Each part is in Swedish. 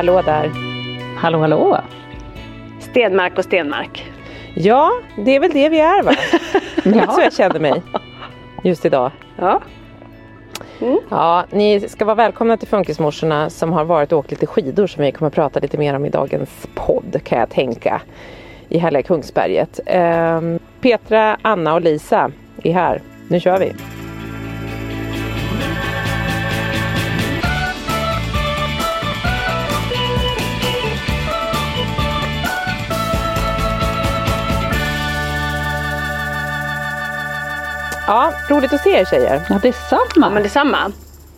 Hallå där. Hallå hallå! Stenmark och Stenmark. Ja, det är väl det vi är va? Ja. Så jag känner mig just idag. Ja. Ja, ni ska vara välkomna till Funkismorsorna som har varit och åkt lite skidor som vi kommer att prata lite mer om i dagens podd kan jag tänka. I härliga Kungsberget. Ehm, Petra, Anna och Lisa är här. Nu kör vi! Ja, roligt att se er tjejer. Ja, detsamma. Men detsamma.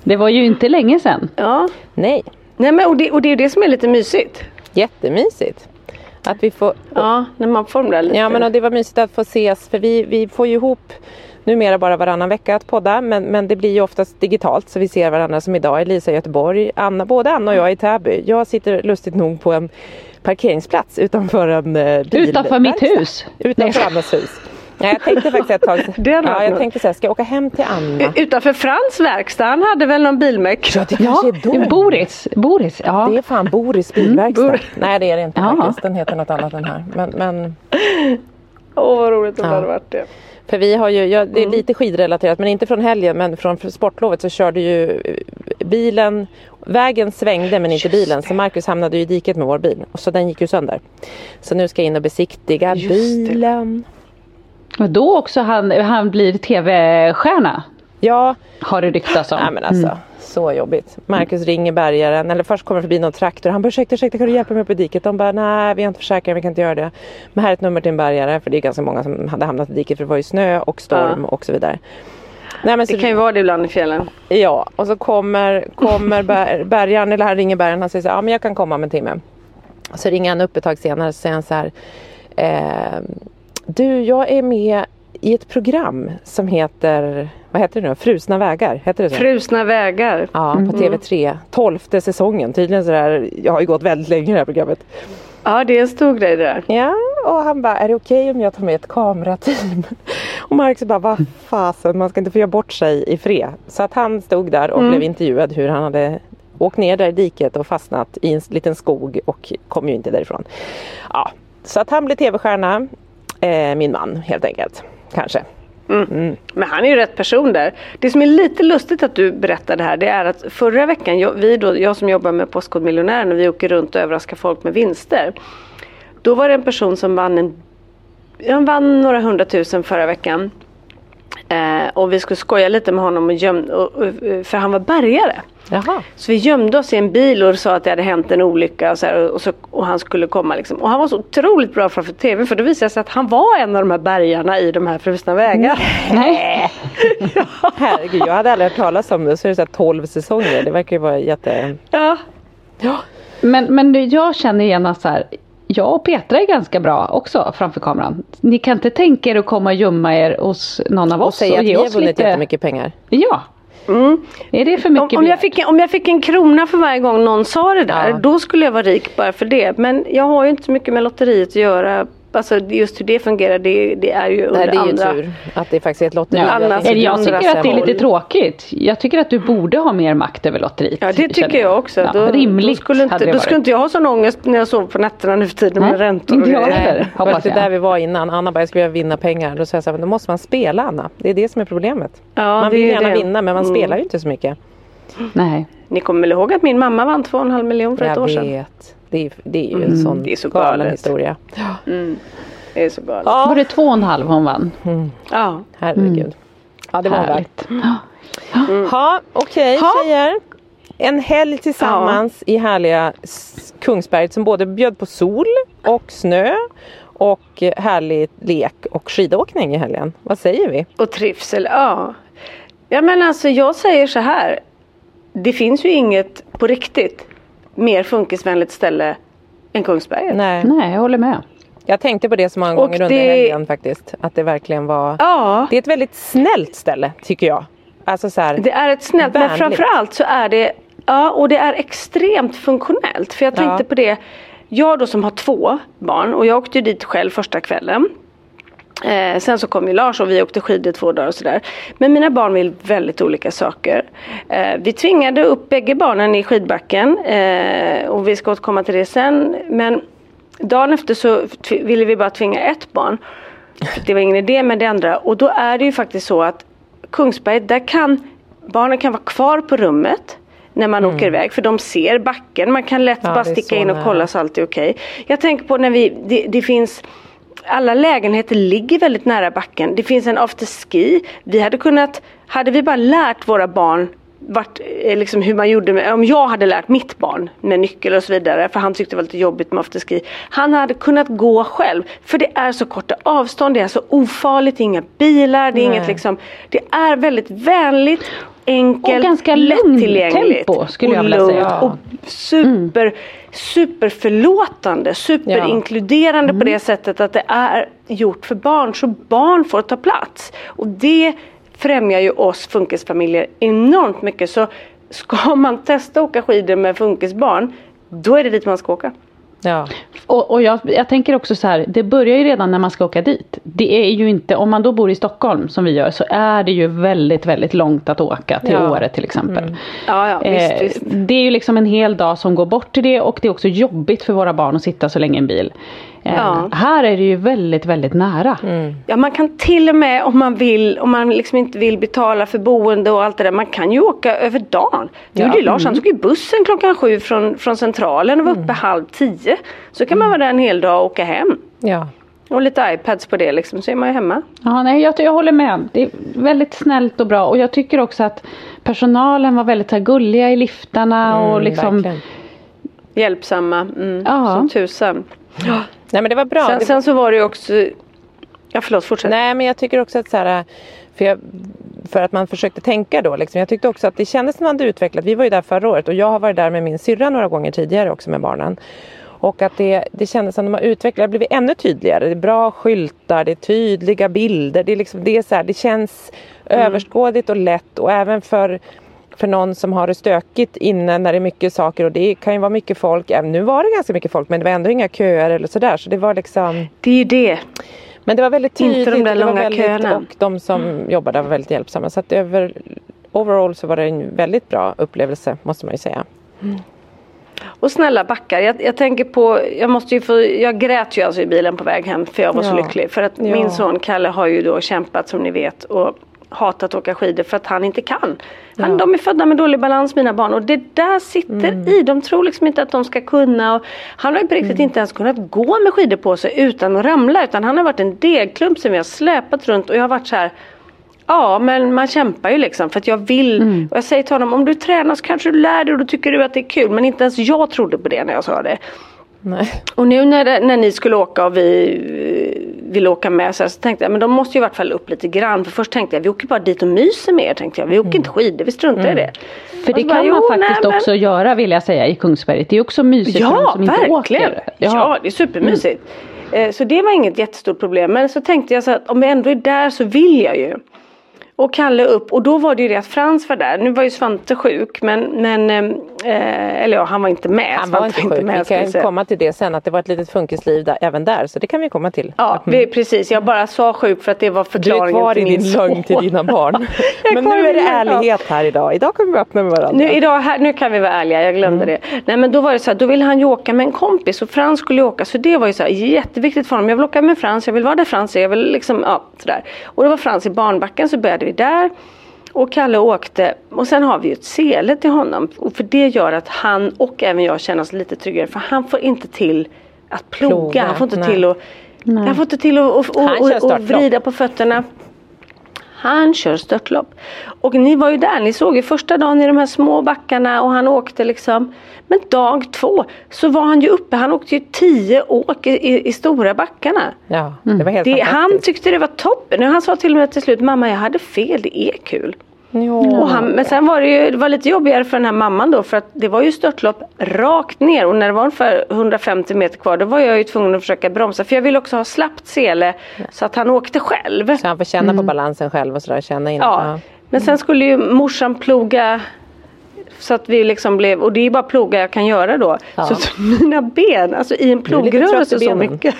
Det var ju inte länge sedan. Ja. Nej, Nej, men, och, det, och det är ju det som är lite mysigt. jättemysigt. Att vi får Ja, när man får de där lite. Ja men och det var mysigt att få ses för vi, vi får ju ihop numera bara varannan vecka att podda men, men det blir ju oftast digitalt så vi ser varandra som idag är Lisa i Göteborg, Anna, både Anna och jag är i Täby. Jag sitter lustigt nog på en parkeringsplats utanför en eh, bil. Utanför mitt hus. Utanför Nej. Annas hus. Nej, jag tänkte faktiskt ett tag Det ja, jag tänkte så här, ska jag åka hem till Anna? Utanför Frans verkstad, han hade väl någon bilmek? Ja, det kanske är då. Boris. Boris, ja. Det är fan Boris bilverkstad. Boris. Nej det är det inte Ja. faktiskt. Den heter något annat än här. Men, men Åh vad roligt om Ja. det hade varit det. För vi har ju, ja, det Mm. är lite skidrelaterat men inte från helgen men från sportlovet så körde ju eh, bilen, vägen svängde men inte bilen så Marcus hamnade ju i diket med vår bil och så den gick ju sönder. Så nu ska jag in och besiktiga Just det. Och då också han, han blir tv-stjärna. Ja, Har det ryktats om. nej men alltså så jobbigt. Marcus ringer bärgaren eller först kommer förbi någon traktor. Han bara ursäkta, ursäkta kan du hjälpa mig upp i diket? De bara nej vi har inte försäkring, vi kan inte göra det. Men här är ett nummer till en bärgare för det är ganska många som hade hamnat i diket för det var ju snö och storm och så vidare. Nej, men så Det kan ju vara det ibland i fjällen. Ja, och så kommer, kommer bär, bärgaren, eller han ringer bärgaren, han säger så här, ja men jag kan komma om en timme. Så ringer han upp ett tag senare så säger han så här, eh, du jag är med i ett program som heter, vad heter det nu, Frusna vägar, heter det så? Frusna vägar. Ja, på TV3, tolfte säsongen, tydligen sådär, jag har ju gått väldigt länge i det här programmet. Ja det är en stor grej det där. Ja, och han bara, är det okej om jag tar med ett kamerateam? Och Marcus bara, vad fasen, man ska inte få göra bort sig i fred. Så att han stod där och blev intervjuad hur han hade åkt ner där i diket och fastnat i en liten skog och kom ju inte därifrån. Ja, så att han blev tv-stjärna, eh, min man helt enkelt, kanske. Men han är ju rätt person där. Det som är lite lustigt att du berättar det här det är att förra veckan, jag, vi då, jag som jobbar med Postkodmiljonären och vi åker runt och överraskar folk med vinster. Då var det en person som vann, en, han vann några hundratusen förra veckan. Eh, och vi skulle skoja lite med honom och göm, och, och, för han var bärgare. Jaha. Så vi gömde oss i en bil och sa att det hade hänt en olycka och, så här, och, så, och han skulle komma. Liksom. Och han var så otroligt bra framför TV för då visade det sig att han var en av de här bärgarna i de här frusna vägar. Nej. Herregud, jag hade aldrig hört talas om det. Så är det så här 12 säsonger. Det verkar ju vara jätte... Ja. Men, men jag känner igen att så här, jag och Petra är ganska bra också framför kameran. Ni kan inte tänka er att komma och gömma er hos någon av Och oss säga att ge vi har oss vunnit lite... jättemycket pengar. Ja. Är det för mycket Om, om, jag fick, en- om jag fick en krona för varje gång någon sa det där, Ja. då skulle jag vara rik bara för det. Men jag har ju inte så mycket med lotteriet att göra. Alltså just hur det fungerar, det, det är ju under Nej, det är ju andra... tur att det faktiskt är ett lotteri. Ja. Finns Eller jag tycker att det är lite tråkigt. Jag tycker att du borde ha mer makt över lotteriet. Ja det tycker jag också. Ja, då, rimligt då, skulle inte, då skulle inte jag ha sån ångest när jag sover på nätterna nu för tiden Nej, med räntor och inte jag grejer. heller. Nej, hoppas det jag. där vi var innan. Anna bara, jag skulle vilja vinna pengar. Då sa jag så här, men då måste man spela Anna. Det är det som är problemet. Ja, man vill är gärna det. vinna men man Mm. spelar ju inte så mycket. Nej. Ni kommer väl ihåg att min mamma vann 2,5 miljoner för ett jag år sedan? vet. Det är, det är ju en sån Det är så galen galet. historia. Det är så galet. Ja, Var det två och en halv hon vann? Ja. herregud. Ja, det var. Härligt. Ja, okej Ha. tjejer. En helg tillsammans i härliga Kungsberget som både bjöd på sol och snö och härlig lek och skidåkning i helgen. Vad säger vi? Och trivsel, ja. Ja men alltså jag säger så här. Det finns ju inget på riktigt mer funkisvänligt ställe än Kungsberget. Nej, Nej, jag håller med. jag tänkte på det så många gånger under det- helgen faktiskt. Att det verkligen var... Ja. Det är ett väldigt snällt ställe tycker jag. Alltså så här, Det är ett snällt, men Vänligt. framförallt så är det, ja och det är extremt funktionellt. För jag tänkte Ja. på det, jag då som har två barn och jag åkte ju dit själv första kvällen. Eh, sen så kom ju Lars och vi åkte skidor två dagar och sådär. Men mina barn vill väldigt olika saker. Eh, vi tvingade upp bägge barnen i skidbacken eh, och vi ska återkomma till det sen. Men dagen efter så ville vi bara tvinga ett barn. Det var ingen idé med det andra och då är det ju faktiskt så att Kungsberg, där kan barnen kan vara kvar på rummet när man åker iväg för de ser backen. Man kan lätt Mm. Ja, bara sticka in och nära. kolla så allt är okej. Jag tänker på när vi, det, det finns alla lägenheter ligger väldigt nära backen. Det finns en afterski. Vi hade kunnat, hade vi bara lärt våra barn vart, eh, liksom hur man gjorde med, om jag hade lärt mitt barn med nyckel och så vidare för han tyckte det var lite jobbigt med afterski. Han hade kunnat gå själv för det är så korta avstånd, det är så ofarligt, det är inga bilar, det är Nej. inget liksom, det är väldigt vänligt, enkelt, Och ganska lättillgängligt. tempo, skulle och jag vilja lugnt säga. Och super, superförlåtande, superinkluderande på det sättet att det är gjort för barn så barn får ta plats. Och det främjar ju oss funkisfamiljer enormt mycket. Så ska man testa att åka skidor med funkisbarn, då är det dit man ska åka. Ja. Och, och jag, jag tänker också så här, det börjar ju redan när man ska åka dit. Det är ju inte, om man då bor i Stockholm som vi gör, så är det ju väldigt, väldigt långt att åka till Ja. Åre till exempel. Ja, ja, visst, Eh, visst. Det är ju liksom en hel dag som går bort till det och det är också jobbigt för våra barn att sitta så länge i en bil. Eh, Ja. Här är det ju väldigt, väldigt nära. Ja man kan till och med om man vill, om man liksom inte vill betala för boende och allt det där. Man kan ju åka över dagen. Det gjorde ju Lars, han tog ju bussen klockan sju från, från centralen och var uppe halv tio. Så kan man vara där en hel dag och åka hem. ja. Och lite iPads på det liksom, så är man ju hemma. Ja, nej, jag, jag håller med. Det är väldigt snällt och bra och jag tycker också att personalen var väldigt här, gulliga i liftarna och Mm, liksom verkligen. Hjälpsamma, mm, Ja. som tusan. Nej men det var bra. Sen, Det- sen så var det ju också, ja förlåt fortsätt. Nej men jag tycker också att så här, för, jag, för att man försökte tänka då liksom. Jag tyckte också att det kändes som man hade utvecklat. Vi var ju där förra året och jag har varit där med min syrra några gånger tidigare också med barnen. Och att det, det kändes som de har utvecklat, det har blivit ännu tydligare. Det är bra skyltar, det är tydliga bilder. Det, är liksom, det, är så här, det känns överskådligt och lätt och även för för någon som har det stökigt inne när det är mycket saker och det kan ju vara mycket folk. Även Nu var det ganska mycket folk men det var ändå inga köer eller sådär. Så det var liksom Det är ju det. men det var väldigt Inte tydligt. de där långa väldigt, köerna. Och de som jobbade var väldigt hjälpsamma. Så att över, overall så var det en väldigt bra upplevelse måste man ju säga. Och snälla backar. Jag, jag tänker på, jag måste ju få, jag grät ju alltså i bilen på väg hem för jag var så Ja. lycklig. För att Ja. min son Kalle har ju då kämpat som ni vet och hatat att åka skidor för att han inte kan. Han, Ja. De är födda med dålig balans mina barn och det där sitter Mm. i. De tror liksom inte att de ska kunna. Och han har ju på riktigt Mm. inte ens kunnat gå med skidor på sig utan att ramla. Utan han har varit en degklump som vi har släpat runt och jag har varit så här Ja, men man kämpar ju liksom för att jag vill. Mm. Och jag säger till honom, om du tränar så kanske du lär dig och då tycker du att det är kul. Men inte ens jag trodde på det när jag sa det. Nej. Och nu när, när ni skulle åka och vi ville åka med så, här, så tänkte jag men de måste ju i vart fall upp lite grann. För först tänkte jag vi åker bara dit och myser med er. Tänkte jag. Vi åker inte skidor, vi struntar i det. För Och det bara, kan man faktiskt nej, men- också göra vill jag säga i Kungsberget. Det är också mysigt för de Ja, som inte verkligen. åker. Ja. det är supermysigt. Eh, Så det var inget jättestort problem. Men så tänkte jag så att om vi ändå är där så vill jag ju. Och Kalle upp och då var det ju det att Frans var där. Nu var ju Svante sjuk men, men eh, eller ja han var inte med. Han var inte sjuk. Vi ska jag kan säga. komma till det sen att det var ett litet funkisliv där, även där. Så det kan vi komma till. Ja vi, precis, jag bara sa sjuk för att det var Du är förklaringen kvar till i min din lögn till dina barn. Men nu är det min ärlighet här idag. Idag kan vi öppna med varandra. Nu, idag, här, nu kan vi vara ärliga, jag glömde det. Nej men då var det så här, då ville han ju åka med en kompis och Frans skulle ju åka. Så det var ju så här, jätteviktigt för honom. Jag vill åka med Frans, jag vill vara där Frans är. Jag vill liksom, ja sådär. Och det var Frans i barnbacken så började vi där. Och Kalle åkte och sen har vi ju ett sele till honom. Och för det gör att han och även jag känner oss lite tryggare. För han får inte till att ploga. Ploga, han får inte nej. till att han får inte till att och, och, och, och vrida på fötterna. Han kör störtlopp. Och ni var ju där, ni såg ju första dagen i de här små backarna och han åkte liksom. Men dag två så var han ju uppe, han åkte ju tio åk i, i, i stora backarna. Ja, det var helt Det, han tyckte det var toppen. Han sa till och med till slut, mamma jag hade fel, det är kul. Ja. Han, men sen var det ju det var lite jobbigare för den här mamman då för att det var ju störtlopp rakt ner och när det var ungefär 150 meter kvar då var jag ju tvungen att försöka bromsa för jag ville också ha slappt sele så att han åkte själv. Så han får känna på balansen själv och sådär. Känna in. Ja. Men sen skulle ju morsan ploga så att vi liksom blev, och det är ju bara ploga jag kan göra då. Ja. Så mina ben, alltså i en plogrörelse så mycket.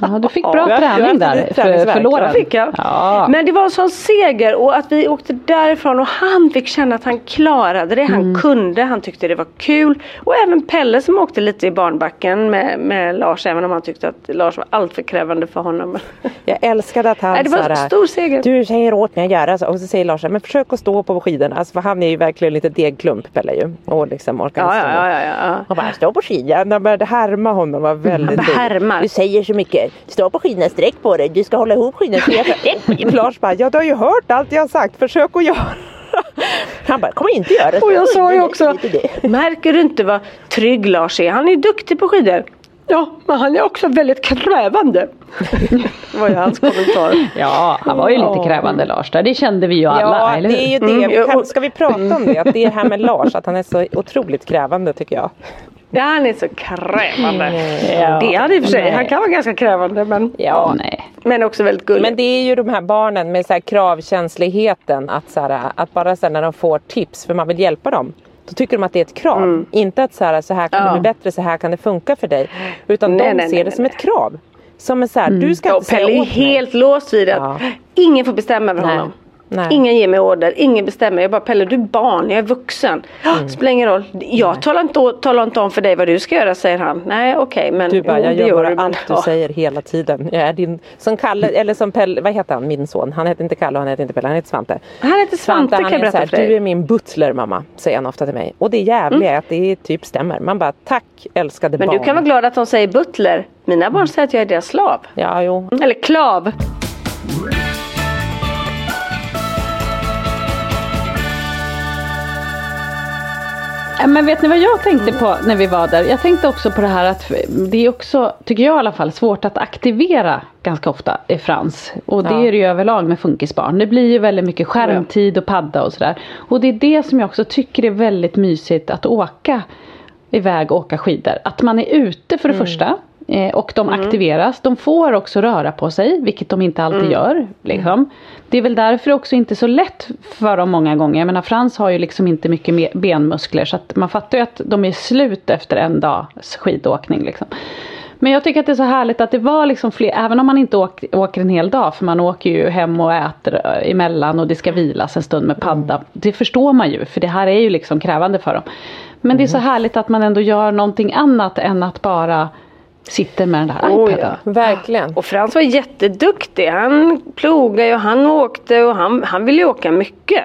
Ja, du fick Ja, bra har träning där för, för låren. Ja, fick jag. Ja. Men det var en sån seger och att vi åkte därifrån och han fick känna att han klarade det. Han Mm. kunde, han tyckte det var kul. Och även Pelle som åkte lite i barnbacken med, med Lars även om han tyckte att Lars var allt för krävande för honom. Jag älskade att han Nej, det var sa en stor seger. Du säger åt mig att göra så. Och så säger Lars men försök att stå på skidorna. Alltså, för han är ju verkligen lite degklump Pelle ju. Och liksom orkar Ja, ja, stå. ja, ja, ja. Han bara, stå på skidan. Han började härma honom. var väldigt Han roligt. härmar. Du säger så mycket. Stå på skidorna, sträck på dig. Du ska hålla ihop bara, Lars bara, ja du har ju hört allt jag har sagt. Försök att göra. Han bara, kommer inte göra det. Och jag sa ju också, märker du inte vad trygg Lars är? Han är duktig på skidor. Ja, men han är också väldigt krävande. det var ju hans kommentar. Ja, han var ju lite krävande Lars där. Det kände vi ju alla, Ja, eller det är ju det. Mm. Kan, ska vi prata om det? Att det är här med Lars, att han är så otroligt krävande tycker jag. Ja, han är så krävande. Ja. Det är han i och för sig. Nej. Han kan vara ganska krävande men, Ja, Nej. men också väldigt gullig. Men det är ju de här barnen med så här kravkänsligheten att, så här, att bara så här, när de får tips för man vill hjälpa dem. Då tycker de att det är ett krav. Inte att så här, så här kan Mm. Ja. det bli bättre, så här kan det funka för dig. Utan Nej, de nej, ser det som ett krav. Som är så här, du ska inte och Pelle säga är mig. helt låst vid att Ja. ingen får bestämma över honom. Nej. Ingen ger mig order, ingen bestämmer. Jag bara Pelle du är barn, jag är vuxen. Mm. Spelar ingen roll. Jag talar inte, talar inte om för dig vad du ska göra säger han. Nej okej men Du bara, jo, jag gör bara du, men- allt du ja. säger hela tiden. Jag är din, som Kalle, eller som Pelle, vad heter han, min son? Han heter inte Kalle och han heter inte Pelle, han heter Svante. Han heter Svante, han kan jag är berätta här, för dig. Mm. du är min butler mamma, säger han ofta till mig. Och det jävliga är att det typ stämmer. Man bara, tack älskade Men barn. du kan vara glad att de säger butler. Mina barn säger att jag är deras slav. Ja, jo. Eller klav. Men vet ni vad jag tänkte på när vi var där? Jag tänkte också på det här att det är också, tycker jag i alla fall, svårt att aktivera ganska ofta i Frans. Och det Ja. är det ju överlag med funkisbarn. Det blir ju väldigt mycket skärmtid och padda och sådär. Och det är det som jag också tycker är väldigt mysigt att åka iväg och åka skidor. Att man är ute för det första. Eh, Och de aktiveras. De får också röra på sig, vilket de inte alltid gör. Liksom. Det är väl därför också inte så lätt för dem många gånger. Jag menar Frans har ju liksom inte mycket benmuskler så att man fattar ju att de är slut efter en dags skidåkning. Liksom. Men jag tycker att det är så härligt att det var liksom fler, även om man inte åker, åker en hel dag, för man åker ju hem och äter eh, emellan och det ska vilas en stund med padda. Det förstår man ju, för det här är ju liksom krävande för dem. Men det är så härligt att man ändå gör någonting annat än att bara sitta med den där Oh, iPaden. ja. Verkligen. Och Frans var jätteduktig. Han plogade och han åkte och han, han ville ju åka mycket.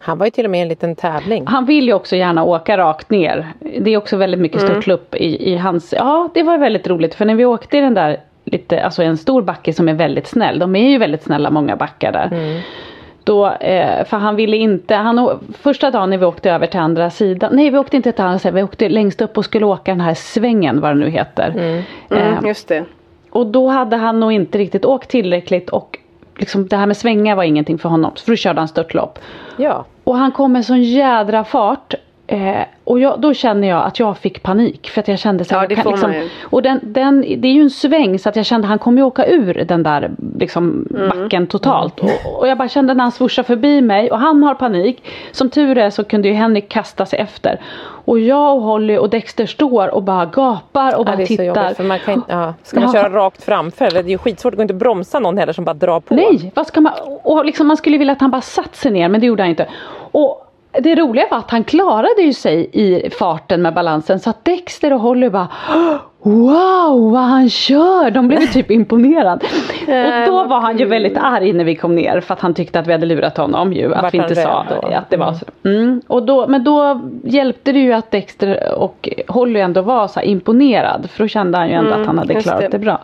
Han var ju till och med en liten tävling. Han vill ju också gärna åka rakt ner. Det är också väldigt mycket störtlopp i, i hans... Ja, det var väldigt roligt för när vi åkte i den där lite, alltså en stor backe som är väldigt snäll. De är ju väldigt snälla många backar där. Mm. Då, eh, för han ville inte, han, första dagen när vi åkte över till andra sidan, nej vi åkte inte till andra sidan, vi åkte längst upp och skulle åka den här svängen vad det nu heter. Mm, Eh, just det. och då hade han nog inte riktigt åkt tillräckligt och liksom det här med svängar var ingenting för honom. För då körde han störtlopp. Ja. Och han kom med sån jädra fart. Eh, och jag, då känner jag att jag fick panik. För att jag kände så här, Ja, det kan liksom. Och den, den, det är ju en sväng så att jag kände att han kommer ju åka ur den där liksom, Mm. backen totalt. Och, och jag bara kände när han swooshade förbi mig och han har panik. Som tur är så kunde ju Henrik kasta sig efter. Och jag och Holly och Dexter står och bara gapar och Ja, bara det är så tittar. jobbigt för man kan inte, ja. Ska man Ja. köra rakt framför? Det är ju skitsvårt, det går inte att bromsa någon heller som bara drar på. Nej, vad ska man, och liksom man skulle vilja att han bara satt sig ner men det gjorde han inte. Och det roliga var att han klarade ju sig i farten med balansen så att Dexter och Holly bara Wow vad han kör! De blev typ imponerade. Och då var han ju väldigt arg när vi kom ner för att han tyckte att vi hade lurat honom ju. Att Vart vi inte sa då? att det var så. Mm. Och då, men då hjälpte det ju att Dexter och Holly ändå var så imponerad. För då kände han ju ändå att han hade klarat det. det bra.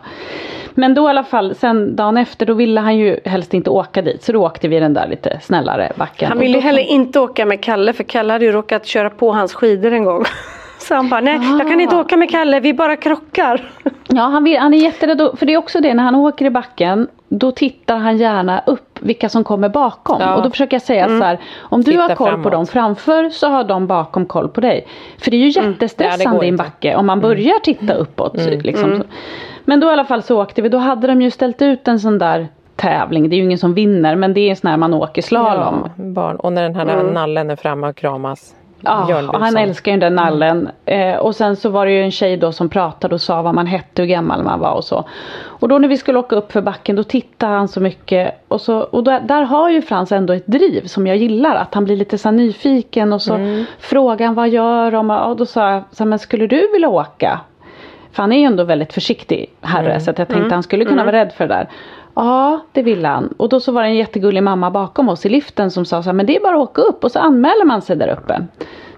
Men då i alla fall, sen dagen efter då ville han ju helst inte åka dit. Så då åkte vi den där lite snällare backen. Han ville ju heller inte åka med Kalle för Kalle hade ju råkat köra på hans skidor en gång. Så han bara, nej jag kan inte Ah. åka med Kalle, vi bara krockar. Ja, han, vill, han är jätterädd. För det är också det, när han åker i backen då tittar han gärna upp vilka som kommer bakom. Ja. Och då försöker jag säga så här, om du Titta har koll på framåt. dem framför så har de bakom koll på dig. För det är ju Ja, det jättestressande går i en backe om man börjar titta uppåt. Liksom. Men då i alla fall så åkte vi, då hade de ju ställt ut en sån där tävling. Det är ju ingen som vinner men det är en sån här man åker slalom. Ja, barn. Och när den här nallen är framme och kramas. Ja, och han älskar ju den nallen. Eh, och sen så var det ju en tjej då som pratade och sa vad man hette, hur gammal man var och så. Och då när vi skulle åka upp för backen då tittade han så mycket. Och, så, och där, där har ju Frans ändå ett driv som jag gillar. Att han blir lite så nyfiken och så frågar han vad gör de? Och då sa jag, så men skulle du vilja åka? För han är ju ändå väldigt försiktig herre så att jag tänkte han skulle kunna vara rädd för det där. Ja, det ville han. Och då så var det en jättegullig mamma bakom oss i liften som sa så här, men det är bara att åka upp och så anmäler man sig där uppe.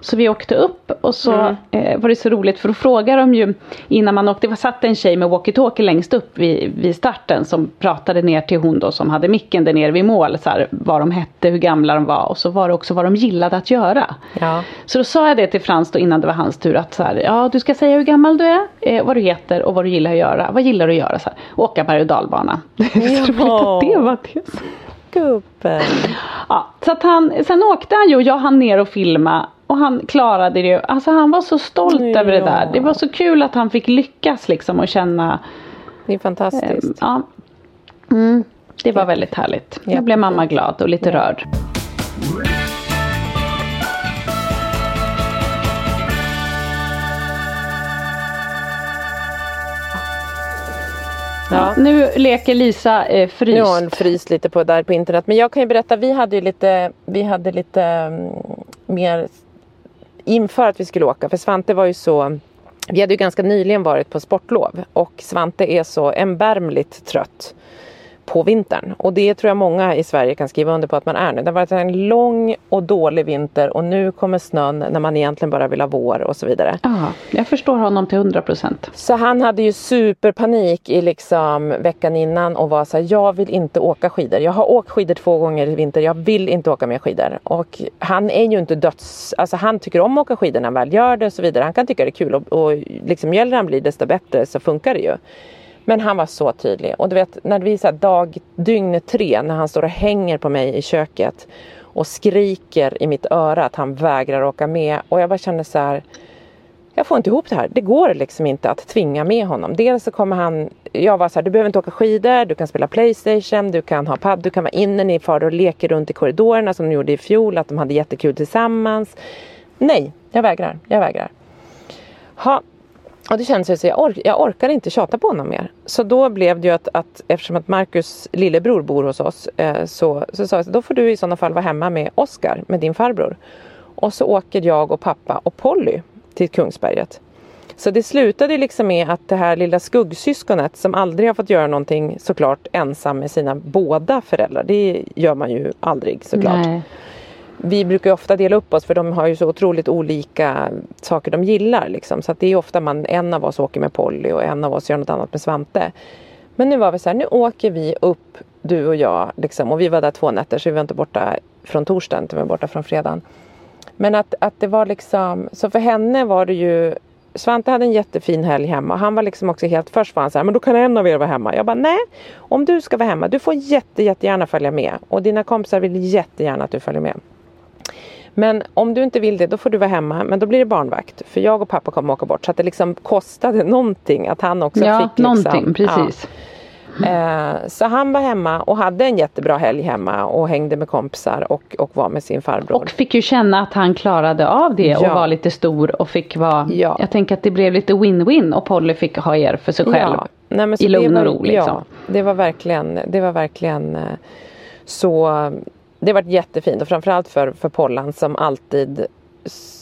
Så vi åkte upp och så eh, var det så roligt för då frågade de ju innan man åkte, det var satt en tjej med walkie-talkie längst upp vid, vid starten som pratade ner till hon då som hade micken där nere vid mål, så här, vad de hette, hur gamla de var och så var det också vad de gillade att göra. Ja. Så då sa jag det till Frans då innan det var hans tur att så här, ja du ska säga hur gammal du är, eh, vad du heter och vad du gillar att göra. Vad gillar du att göra? Så här, åka berg och dalbana. så roligt att det var det. Gubben. Ja, så att han, sen åkte han ju och jag hann ner och filma och han klarade det. Alltså han var så stolt Ja. över det där. Det var så kul att han fick lyckas liksom och känna. Det är Eh, fantastiskt. ja. mm, det var väldigt härligt. Jag blev mamma glad och lite rörd. Ja. Nu leker Lisa eh, fryst. Nu har hon fryst lite på där på internet. Men jag kan ju berätta, vi hade ju lite, vi hade lite mm, mer inför att vi skulle åka. För Svante var ju så, vi hade ju ganska nyligen varit på sportlov. Och Svante är så erbarmligt trött på vintern. Och det tror jag många i Sverige kan skriva under på att man är nu. Det har varit en lång och dålig vinter och nu kommer snön när man egentligen bara vill ha vår och så vidare. Ja, jag förstår honom till 100 procent. Så han hade ju superpanik i liksom veckan innan och var så här, jag vill inte åka skidor. Jag har åkt skidor två gånger i vinter, jag vill inte åka mer skidor. Och han är ju inte döds... Alltså han tycker om att åka skidor när han väl gör det och så vidare. Han kan tycka det är kul och, och liksom ju äldre han blir desto bättre så funkar det ju. Men han var så tydlig. Och du vet när vi är dag, dygn tre när han står och hänger på mig i köket och skriker i mitt öra att han vägrar åka med. Och jag bara känner så här jag får inte ihop det här. Det går liksom inte att tvinga med honom. Dels så kommer han, jag var så här, du behöver inte åka skidor, du kan spela Playstation, du kan ha padd, du kan vara inne, ni far och leker runt i korridorerna som de gjorde i fjol, att de hade jättekul tillsammans. Nej, jag vägrar, jag vägrar. Ha. Och det kändes ju så, jag, ork, jag orkar inte tjata på honom mer. Så då blev det ju att, att eftersom att Marcus lillebror bor hos oss eh, så, så sa jag så då får du i sådana fall vara hemma med Oskar, med din farbror. Och så åker jag och pappa och Polly till Kungsberget. Så det slutade liksom med att det här lilla skuggsyskonet som aldrig har fått göra någonting såklart ensam med sina båda föräldrar. Det gör man ju aldrig såklart. Nej. Vi brukar ju ofta dela upp oss för de har ju så otroligt olika saker de gillar. Liksom. Så att det är ofta man, en av oss åker med Polly och en av oss gör något annat med Svante. Men nu var vi så här, nu åker vi upp du och jag liksom, och vi var där två nätter så vi var inte borta från torsdagen utan vi var borta från fredagen. Men att, att det var liksom, så för henne var det ju Svante hade en jättefin helg hemma. Han var liksom också helt, först var han så här, men då kan en av er vara hemma. Jag bara, nej, om du ska vara hemma, du får jätte, jättegärna följa med. Och dina kompisar vill jättegärna att du följer med. Men om du inte vill det, då får du vara hemma. Men då blir det barnvakt. För jag och pappa kommer åka bort. Så att det liksom kostade någonting att han också ja, fick. Liksom, någonting, precis. Ja. Eh, så han var hemma och hade en jättebra helg hemma och hängde med kompisar och, och var med sin farbror. Och fick ju känna att han klarade av det Ja. och var lite stor och fick vara, Ja. jag tänker att det blev lite win-win och Polly fick ha er för sig själv. Ja, nej, I lugn och ro, liksom. Ja, det var verkligen, det var verkligen eh, så det var jättefint och framförallt för, för Pollan som alltid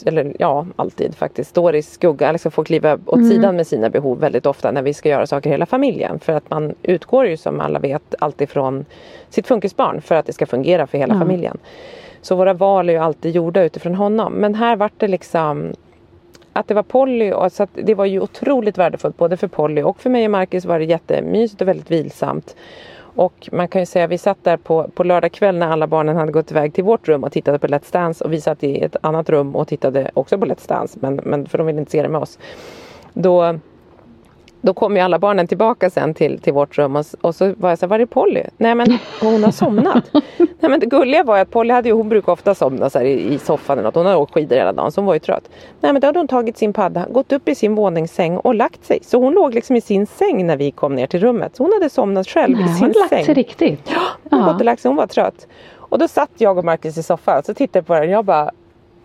eller ja, alltid faktiskt står i skugga, eller ska få kliva åt Mm. sidan med sina behov väldigt ofta när vi ska göra saker i hela familjen. För att man utgår ju som alla vet alltid från sitt funkisbarn för att det ska fungera för hela Ja. familjen. Så våra val är ju alltid gjorda utifrån honom. Men här vart det liksom att det var Polly och så det var ju otroligt värdefullt både för Polly och för mig och Marcus var det jättemysigt och väldigt vilsamt. Och man kan ju säga vi satt där på, på lördag kväll när alla barnen hade gått iväg till vårt rum och tittade på Let's Dance och vi satt i ett annat rum och tittade också på Let's Dance men, men för de ville inte se det med oss. Då då kom ju alla barnen tillbaka sen till, till vårt rum och, och så var jag så här, var är Polly? Nej men hon har somnat. Nej men det gulliga var ju att Polly hade ju, hon brukar ofta somna så i, i soffan eller något. Hon har åkt skidor hela dagen så hon var ju trött. Nej men då hade hon tagit sin padda, gått upp i sin våningssäng och lagt sig. Så hon låg liksom i sin säng när vi kom ner till rummet. Så hon hade somnat själv Nej, i hon sin hade lagt säng. sig riktigt. Hon Ja. gått och lagt sig, hon var trött. Och då satt jag och Marcus i soffan och så tittade på den och jag bara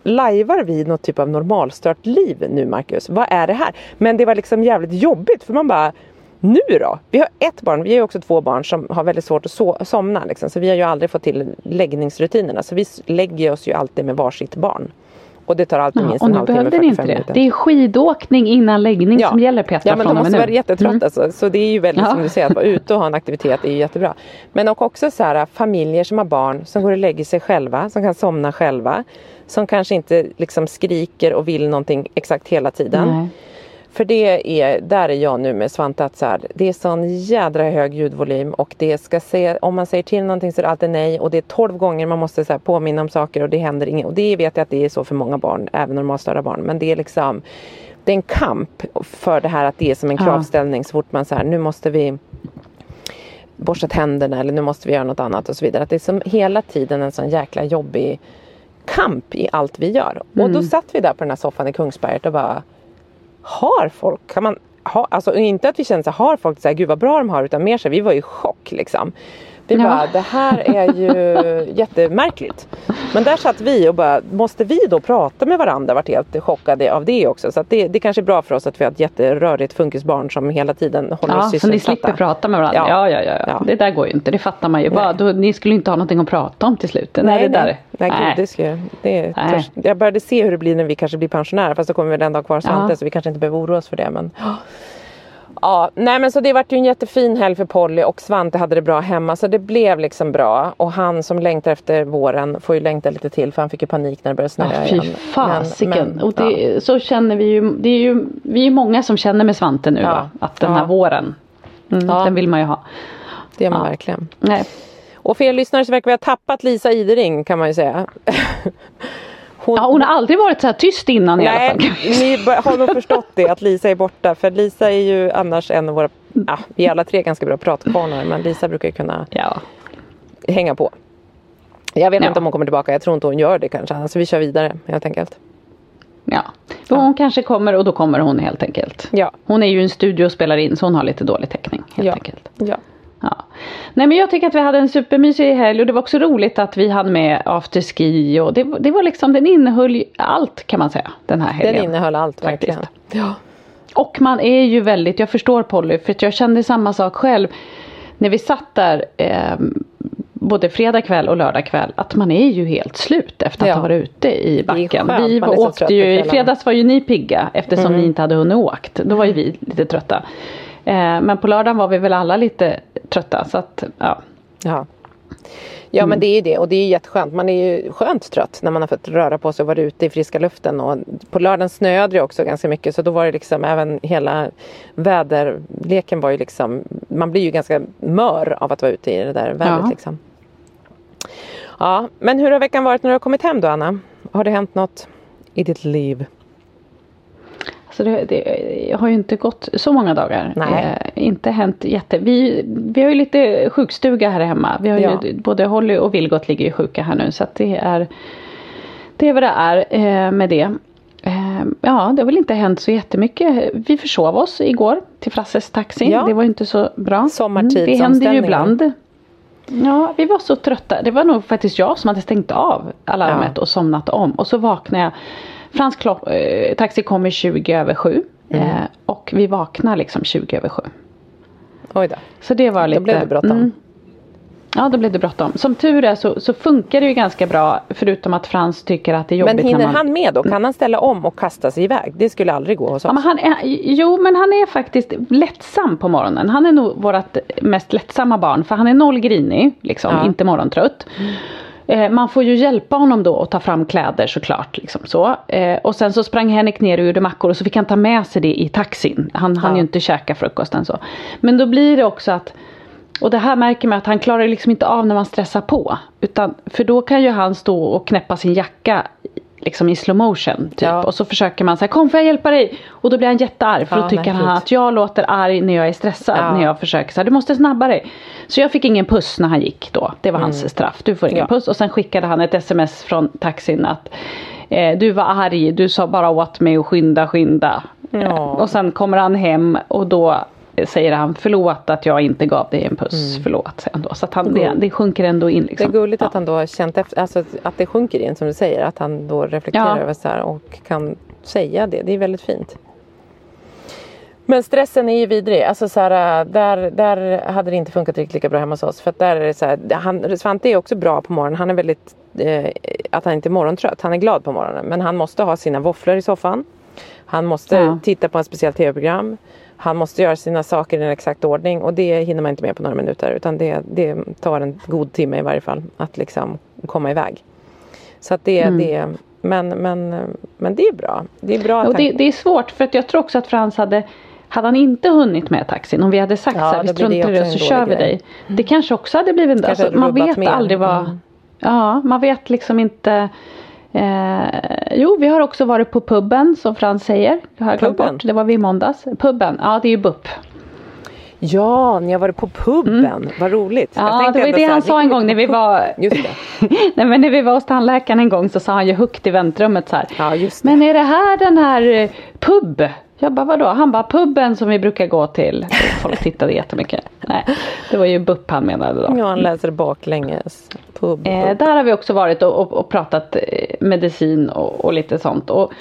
Lajvar vi något typ av normalstört liv nu Marcus? Vad är det här? Men det var liksom jävligt jobbigt för man bara Nu då? Vi har ett barn, vi har ju också två barn som har väldigt svårt att so- somna liksom. Så vi har ju aldrig fått till läggningsrutinerna Så vi lägger oss ju alltid med varsitt barn. Och det tar alltid Ja, minst en halvtimme, behövde ni 45 inte det. minuter. Det är skidåkning innan läggning Ja. som gäller Petra Ja men de måste vara jättetrött Mm. alltså. Så det är ju väldigt Ja. som du säger att vara ute och ha en aktivitet är ju jättebra. Men och också så här familjer som har barn som går och lägger sig själva, som kan somna själva. Som kanske inte liksom skriker och vill någonting exakt hela tiden. Nej. För det är, där är jag nu med Svante att så här, det är sån jädra hög ljudvolym och det ska se, om man säger till någonting så är det alltid nej och det är 12 gånger man måste så påminna om saker och det händer inget. Och det vet jag att det är så för många barn, även normalstörda barn. Men det är liksom, det är en kamp för det här att det är som en kravställning så fort man så här, nu måste vi borsta tänderna eller nu måste vi göra något annat och så vidare. Att det är som hela tiden en sån jäkla jobbig kamp i allt vi gör. Och då satt vi där på den här soffan i Kungsberget och bara har folk, kan man ha, alltså inte att vi känner så här, har folk så här, gud vad bra de har utan mer så här, vi var i chock liksom. Vi Ja. bara, det här är ju jättemärkligt. Men där satt vi och bara, måste vi då prata med varandra? Vart helt chockade av det också. Så det, det kanske är bra för oss att vi har ett jätterörigt funkisbarn som hela tiden håller Ja, oss så ni sysselsatta. slipper prata med varandra. Ja. Ja, ja, ja. Ja. Det där går ju inte. Det fattar man ju. Bara, då, ni skulle inte ha någonting att prata om till slut. Nej, Nej, det där. nej. nej, gud, det ska, det är Nej. Jag började se hur det blir när vi kanske blir pensionärer. Fast då kommer vi ändå ha kvar Svante Ja. så vi kanske inte behöver oroa oss för det. Men... Ja, nej men så det vart ju en jättefin helg för Polly och Svante hade det bra hemma så det blev liksom bra. Och han som längtar efter våren får ju längta lite till för han fick ju panik när det började snöa Ja, fy igen. fasiken. Men- och ja. det, så känner vi ju, det är ju, vi är många som känner med Svante nu Ja. va? Att den här Ja. våren, mm, Ja. den vill man ju ha. Det gör man Ja. verkligen. Nej. Och för er lyssnare så verkar vi ha tappat Lisa Idering kan man ju säga. Hon, Ja, hon har aldrig varit så här tyst innan i alla Nej, fall. ni har nog förstått det att Lisa är borta. För Lisa är ju annars en av våra, ja, vi är alla tre ganska bra pratkvarnar. Men Lisa brukar ju kunna Ja. hänga på. Jag vet Ja. inte om hon kommer tillbaka. Jag tror inte hon gör det kanske. Alltså vi kör vidare helt enkelt. ja. Men hon kanske kommer och då kommer hon helt enkelt. Ja. Hon är ju i en studio och spelar in så hon har lite dålig täckning helt Ja. enkelt. Ja. Ja. Nej men jag tycker att vi hade en supermysig helg och det var också roligt att vi hade med afterski och det, det var liksom, den innehöll allt kan man säga den här helgen. Den innehöll allt Faktiskt. verkligen. Ja. Och man är ju väldigt, jag förstår Polly för jag kände samma sak själv när vi satt där eh, både fredag kväll och lördag kväll att man är ju helt slut efter att Ja. ha varit ute i backen. skönt, Vi åkte ju, i fredags var ju ni pigga eftersom Mm. ni inte hade hunnit åkt. Då var ju vi lite trötta. Eh, men på lördagen var vi väl alla lite trötta så att ja. ja. Ja men det är ju det och det är jätteskönt. Man är ju skönt trött när man har fått röra på sig och varit ute i friska luften. Och på lördagen snöade det också ganska mycket så då var det liksom även hela väderleken var ju liksom Man blir ju ganska mör av att vara ute i det där vädret Ja. liksom. Ja men hur har veckan varit när du har kommit hem då Anna? Har det hänt något i ditt liv? Alltså det, det har ju inte gått så många dagar. Nej. Eh, inte hänt jätte... Vi, vi har ju lite sjukstuga här hemma. Vi har Ja. ju, både Holly och Vilgot ligger ju sjuka här nu. Så att det är det är vad det är eh, med det. Eh, ja, det har väl inte hänt så jättemycket. Vi försov oss igår till Frasses taxi. Ja. Det var ju inte så bra. Mm, Sommartidsomställningar. det händer ju ibland. Ja, vi var så trötta. Det var nog faktiskt jag som hade stängt av alarmet Ja. och somnat om. Och så vaknade jag. Frans klock, eh, taxi kommer 20 över 7. Mm. Eh, och vi vaknar liksom 20 över 7. Oj då. Så det var lite... blev det bråttom. Ja, då blev det bråttom. Som tur är så, så funkar det ju ganska bra. Förutom att Frans tycker att det är jobbigt Men hinner när man... han med då? Kan han ställa om och kasta sig iväg? Det skulle aldrig gå hos oss. Ja, men han är, jo men han är faktiskt lättsam på morgonen. Han är nog vårt mest lättsamma barn. För han är noll grinig, liksom, Ja. inte morgontrött. Eh, man får ju hjälpa honom då att ta fram kläder såklart. Liksom så. Eh, och sen så sprang Henrik ner och gjorde mackor och så fick han ta med sig det i taxin. Han hann Ja. ju inte käka frukosten så. Men då blir det också att och det här märker man att han klarar liksom inte av när man stressar på. Utan, för då kan ju han stå och knäppa sin jacka liksom i slow motion. Typ. Ja. Och så försöker man säga kom får jag hjälpa dig? Och då blir han jättearg för Ja, då tycker han att jag låter arg när jag är stressad. Ja. När jag försöker här, du måste snabbare. Så jag fick ingen puss när han gick då. Det var hans straff. Du får ingen Mm. Puss. Och sen skickade han ett sms från taxin att eh, du var arg, du sa bara åt mig att skynda, skynda. Ja. Och sen kommer han hem och då säger han förlåt att jag inte gav dig en puss. Förlåt säger han då. Så att han, det, det sjunker ändå in. Mm. Det är Liksom. gulligt Ja. att han då har känt efter, alltså att det sjunker in som du säger. Att han då reflekterar Ja. över så här och kan säga det. Det är väldigt fint. Men stressen är ju vidrig. Alltså så här, där, där hade det inte funkat riktigt lika bra hemma hos oss. För att där är det så här, han, Svante är också bra på morgonen. Han är väldigt, eh, att han inte är morgontrött. Han är glad på morgonen. Men han måste ha sina våfflor i soffan. Han måste Ja. titta på en speciell tv-program. Han måste göra sina saker i en exakt ordning och det hinner man inte med på några minuter utan det, det tar en god timme i varje fall att liksom komma iväg. Så att det, det men, men, men det är bra. Det är bra Och det, det är svårt för att jag tror också att Frans hade hade han inte hunnit med taxin, om vi hade sagt Ja, så här, vi struntar i det och så kör vi grej. dig. Det kanske också hade blivit, alltså, man vet mer. aldrig vad, Mm. ja man vet liksom inte Eh, jo, vi har också varit på puben som Frans säger. Det har jag glömt bort. Det var vi i måndags. Puben, ja det är ju BUP. Ja, ni har varit på puben. Vad roligt. Mm. Ja, det var det han sa en gång när vi var Just det. Nej men när vi var hos tandläkaren en gång så sa han ju högt i väntrummet så här. Ja, just det. Men är det här den här eh, pub? Jag bara vadå? Han bara puben som vi brukar gå till. Folk tittade jättemycket. Nej, det var ju BUP han menade då. Ja, han läser baklänges. Pub. Eh, pub. där har vi också varit och, och, och pratat eh, medicin och, och lite sånt. Och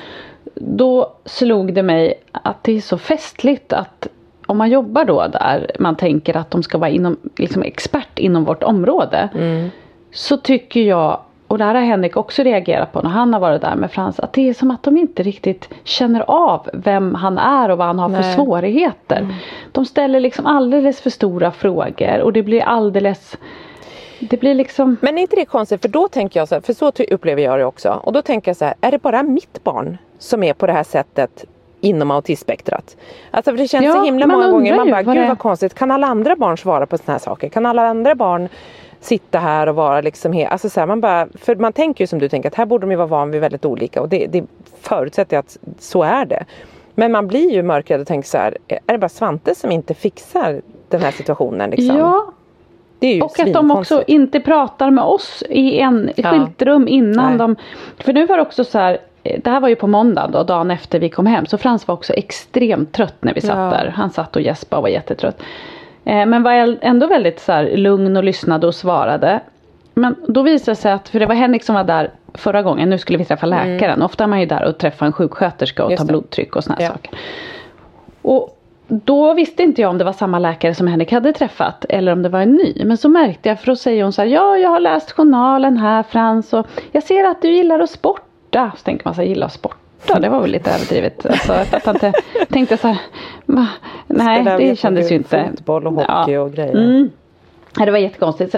då slog det mig att det är så festligt att om man jobbar då där, man tänker att de ska vara inom, liksom expert inom vårt område. Så tycker jag, och det här har Henrik också reagerat på när han har varit där med Frans, att det är som att de inte riktigt känner av vem han är och vad han har för Nej. svårigheter. De ställer liksom alldeles för stora frågor och det blir alldeles det blir liksom Men är inte det konstigt? För då tänker jag så här, för så upplever jag det också. Och då tänker jag så här, är det bara mitt barn som är på det här sättet inom autismspektrat? Alltså för det känns Ja, så himla många gånger, man bara, gud vad konstigt. Kan alla andra barn svara på sådana här saker? Kan alla andra barn sitta här och vara liksom helt, alltså så här, man bara, för man tänker ju som du tänker att här borde de ju vara van vid väldigt olika och det, det förutsätter jag att så är det. Men man blir ju mörkrädd och tänker så här, är det bara Svante som inte fixar den här situationen liksom? Ja, det är ju och att de också inte pratar med oss i en i Ja. skilt rum innan Nej. de... För nu var det också så här, det här var ju på måndag då, dagen efter vi kom hem. Så Frans var också extremt trött när vi satt Ja. där. Han satt och gäspade och var jättetrött. Eh, Men var ändå väldigt så lugn och lyssnade och svarade. Men då visade det sig att, för det var Henrik som var där förra gången, nu skulle vi träffa läkaren. Ofta är man ju där och träffar en sjuksköterska och Mm. Tar blodtryck och såna Ja. saker. Och då visste inte jag om det var samma läkare som Henrik hade träffat eller om det var en ny. Men så märkte jag, för då säger hon så här, ja jag har läst journalen här Frans och jag ser att du gillar att sporta. Så tänker man så här, gillar att sporta, det var väl lite överdrivet. Alltså, att jag inte tänkte så här, va? nej det kändes ju inte. Fotboll och hockey Ja. och grejer. Mm. det var jättekonstigt.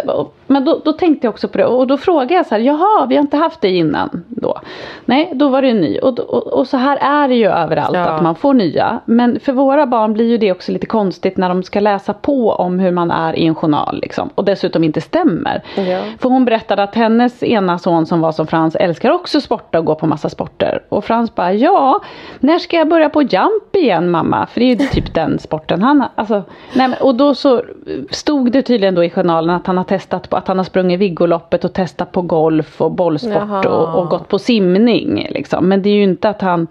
Men då, då, tänkte jag också på det och då frågade jag så här, jaha vi har inte haft det innan då? Nej, då var det ny och, och, och så här är det ju överallt ja. att man får nya. Men för våra barn blir ju det också lite konstigt när de ska läsa på om hur man är i en journal liksom. Och dessutom inte stämmer. Ja. För hon berättade att hennes ena son som var som Frans älskar också sporta och gå på massa sporter. Och Frans bara, ja, när ska jag börja på jump igen mamma? För det är ju typ den sporten han, alltså, nej, och då så stod det tydligen då i journalen att han har testat på att han har sprungit Viggoloppet och testat på golf och bollsport och, och, gått på simning. Liksom. Men det är ju inte att han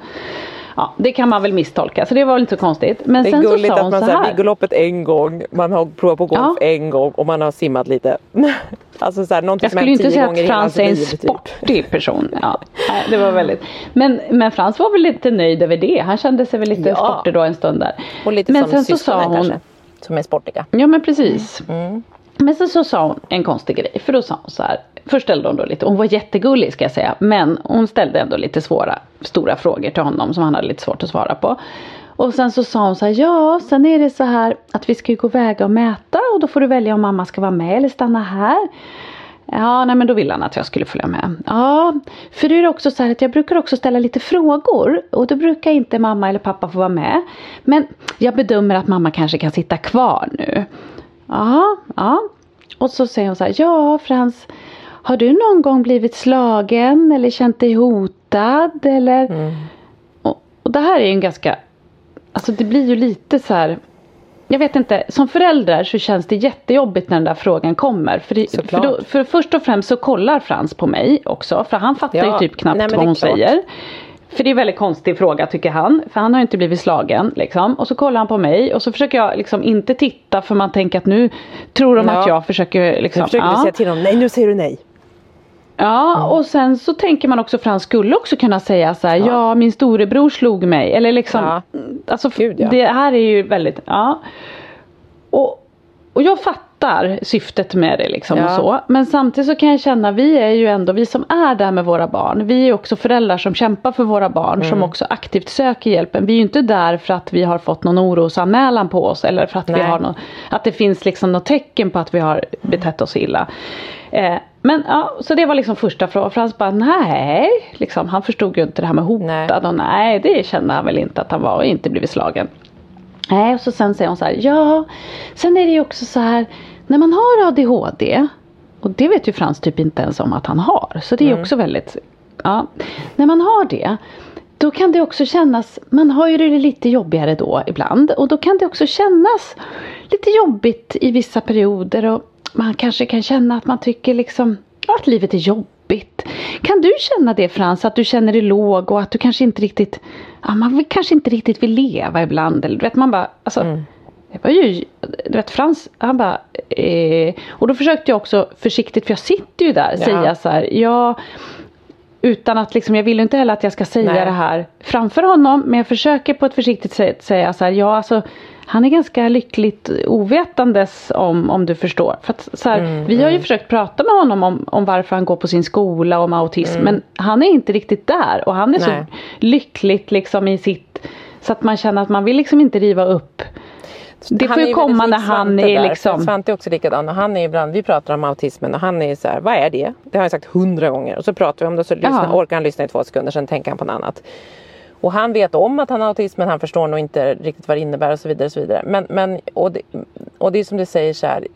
Ja, det kan man väl misstolka så det var väl inte så konstigt. Men det är sen gulligt så sa att man säger Viggoloppet en gång, man har provat på golf ja. en gång och man har simmat lite. alltså så här, Jag skulle inte säga att Frans är en typ. sportig person. Ja, det var väldigt. Men, men Frans var väl lite nöjd över det. Han kände sig väl lite ja. sportig då en stund där. Och lite men som sen så sa hon, kanske, som är sportiga. Ja men precis. Mm. Men sen så sa hon en konstig grej. För då sa hon så här. Först ställde hon då lite, hon var jättegullig ska jag säga. Men hon ställde ändå lite svåra, stora frågor till honom som han hade lite svårt att svara på. Och sen så sa hon så här, ja sen är det så här att vi ska ju gå och väga och mäta och då får du välja om mamma ska vara med eller stanna här. Ja, nej men då ville han att jag skulle följa med. Ja, för det är också så här att jag brukar också ställa lite frågor och då brukar inte mamma eller pappa få vara med. Men jag bedömer att mamma kanske kan sitta kvar nu. Ja, ja. Och så säger hon så här, ja Frans, har du någon gång blivit slagen eller känt dig hotad eller? Mm. Och, och det här är ju en ganska, alltså det blir ju lite så här jag vet inte, som förälder så känns det jättejobbigt när den där frågan kommer. För, det, för, då, för först och främst så kollar Frans på mig också, för han fattar ja, ju typ knappt nej, vad hon klart. säger. För det är en väldigt konstig fråga tycker han. För han har inte blivit slagen. Liksom. Och så kollar han på mig och så försöker jag liksom inte titta för man tänker att nu tror de ja. att jag försöker. Liksom, nu försöker ja. säga till honom, nej nu säger du nej. Ja mm. och sen så tänker man också för han skulle också kunna säga så här, ja, ja min storebror slog mig. Eller liksom, ja. alltså Gud, ja. det här är ju väldigt, ja. Och, och jag fattar fattar syftet med det liksom ja. och så. Men samtidigt så kan jag känna, vi är ju ändå, vi som är där med våra barn, vi är också föräldrar som kämpar för våra barn, mm. som också aktivt söker hjälpen. Vi är ju inte där för att vi har fått någon orosanmälan på oss eller för att, vi har någon, att det finns liksom något tecken på att vi har betett oss illa. Eh, men ja, så det var liksom första frågan. Frans bara nej, liksom, han förstod ju inte det här med hotad nej. och nej det kände han väl inte att han var och inte blivit slagen. Nej, och så sen säger hon så här, ja, sen är det ju också så här, när man har ADHD, och det vet ju Frans typ inte ens om att han har, så det är mm. också väldigt, ja. När man har det, då kan det också kännas, man har ju det lite jobbigare då ibland och då kan det också kännas lite jobbigt i vissa perioder och man kanske kan känna att man tycker liksom att livet är jobbigt. Kan du känna det Frans, att du känner dig låg och att du kanske inte riktigt, ja man kanske inte riktigt vill leva ibland eller du vet man bara, alltså mm. Det var ju, du vet Frans, han bara, eh, och då försökte jag också försiktigt, för jag sitter ju där, ja. säga så här, ja, utan att liksom, jag vill inte heller att jag ska säga Nej. det här framför honom, men jag försöker på ett försiktigt sätt säga så här, ja alltså, han är ganska lyckligt ovetandes om, om du förstår. För att, så här, mm, vi har ju mm. försökt prata med honom om, om varför han går på sin skola om autism, mm. men han är inte riktigt där och han är Nej. så lyckligt liksom i sitt, så att man känner att man vill liksom inte riva upp det får ju komma när han är där, liksom... Svante är också likadan och han är ibland, vi pratar om autismen och han är så här, vad är det? Det har jag sagt hundra gånger och så pratar vi om det så lyssna, orkar han lyssna i två sekunder sen tänker han på något annat. Och han vet om att han har autism men han förstår nog inte riktigt vad det innebär och så vidare. Och så vidare. Men, men, och, det, och det är som du säger så här,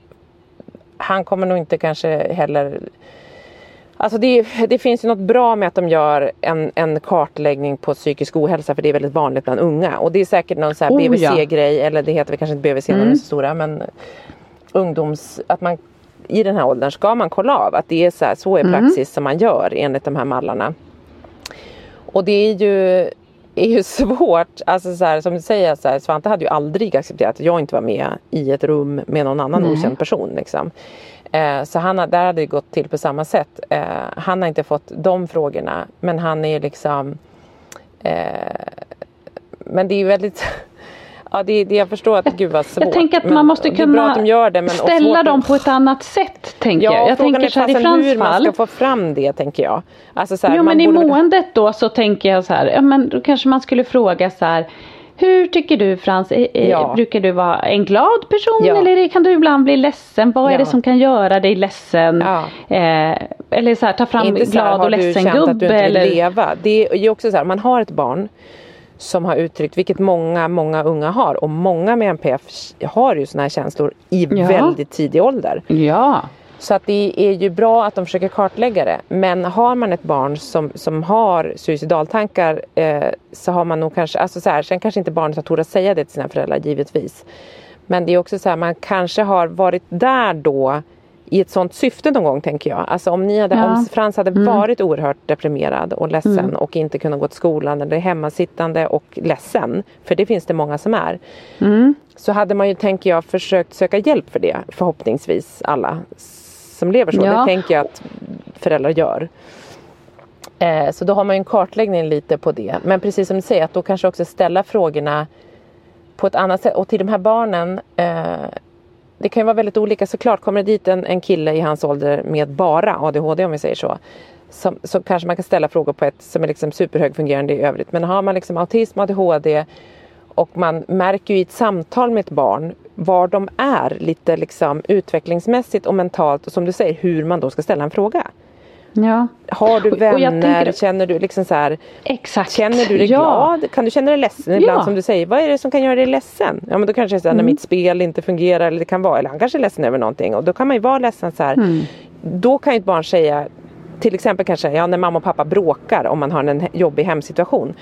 han kommer nog inte kanske heller Alltså det, det, finns ju något bra med att de gör en, en, kartläggning på psykisk ohälsa för det är väldigt vanligt bland unga. Och det är säkert någon så här oh, BVC-grej, ja. eller det heter väl kanske inte BVC mm. när de är så stora men ungdoms... Att man i den här åldern ska man kolla av att det är så här, så är mm. praxis mm. som man gör enligt de här mallarna. Och det är ju, är ju svårt, alltså så här, som du säger, så här, Svante hade ju aldrig accepterat att jag inte var med i ett rum med någon annan Nej. okänd person. Liksom. Eh, så han, där hade det gått till på samma sätt. Eh, han har inte fått de frågorna men han är ju liksom eh, Men det är ju väldigt Ja, det, det, jag förstår att gud vad svårt. Jag tänker att man måste kunna de det, ställa dem på ett annat sätt. Tänker ja, jag. jag tänker är så här, hur man ska få fram det tänker jag. Alltså, så här, jo men borde... i måendet då så tänker jag så här, ja men då kanske man skulle fråga så här Hur tycker du Frans? Ja. Brukar du vara en glad person ja. eller kan du ibland bli ledsen? Vad är det som kan göra dig ledsen? Eh, eller så här, ta fram inte glad här, och ledsen gubbe. Att du inte eller... leva. Det är ju också så här, man har ett barn som har uttryckt, vilket många, många unga har och många med NPF har ju såna här känslor i ja. väldigt tidig ålder. Ja. Så att det är ju bra att de försöker kartlägga det. Men har man ett barn som, som har suicidaltankar eh, så har man nog kanske, alltså så här, sen kanske inte barnet har tordat säga det till sina föräldrar givetvis. Men det är också så här, man kanske har varit där då i ett sånt syfte någon gång tänker jag. Alltså om, ni hade, ja. om Frans hade mm. varit oerhört deprimerad och ledsen mm. och inte kunnat gå till skolan eller hemmasittande och ledsen, för det finns det många som är. Mm. Så hade man ju, tänker jag, försökt söka hjälp för det, förhoppningsvis alla som lever så. Ja. Det tänker jag att föräldrar gör. Eh, så då har man ju en kartläggning lite på det. Men precis som du säger, att då kanske också ställa frågorna på ett annat sätt. Och till de här barnen eh, det kan ju vara väldigt olika såklart. Kommer det dit en, en kille i hans ålder med bara ADHD om vi säger så. Som, så kanske man kan ställa frågor på ett som är liksom superhögfungerande i övrigt. Men har man liksom autism, ADHD och man märker ju i ett samtal med ett barn var de är lite liksom utvecklingsmässigt och mentalt och som du säger hur man då ska ställa en fråga. Ja. Har du vänner? Tänker... Känner du liksom så här, Exakt. Känner du dig ja. glad? Kan du känna dig ledsen ibland som du säger? Vad är det som kan göra dig ledsen? Ja men då kanske det är så här, mm. när mitt spel inte fungerar eller det kan vara, eller han kanske är ledsen över någonting och då kan man ju vara ledsen så här. Mm. Då kan ju ett barn säga till exempel kanske ja, när mamma och pappa bråkar om man har en jobbig hemsituation.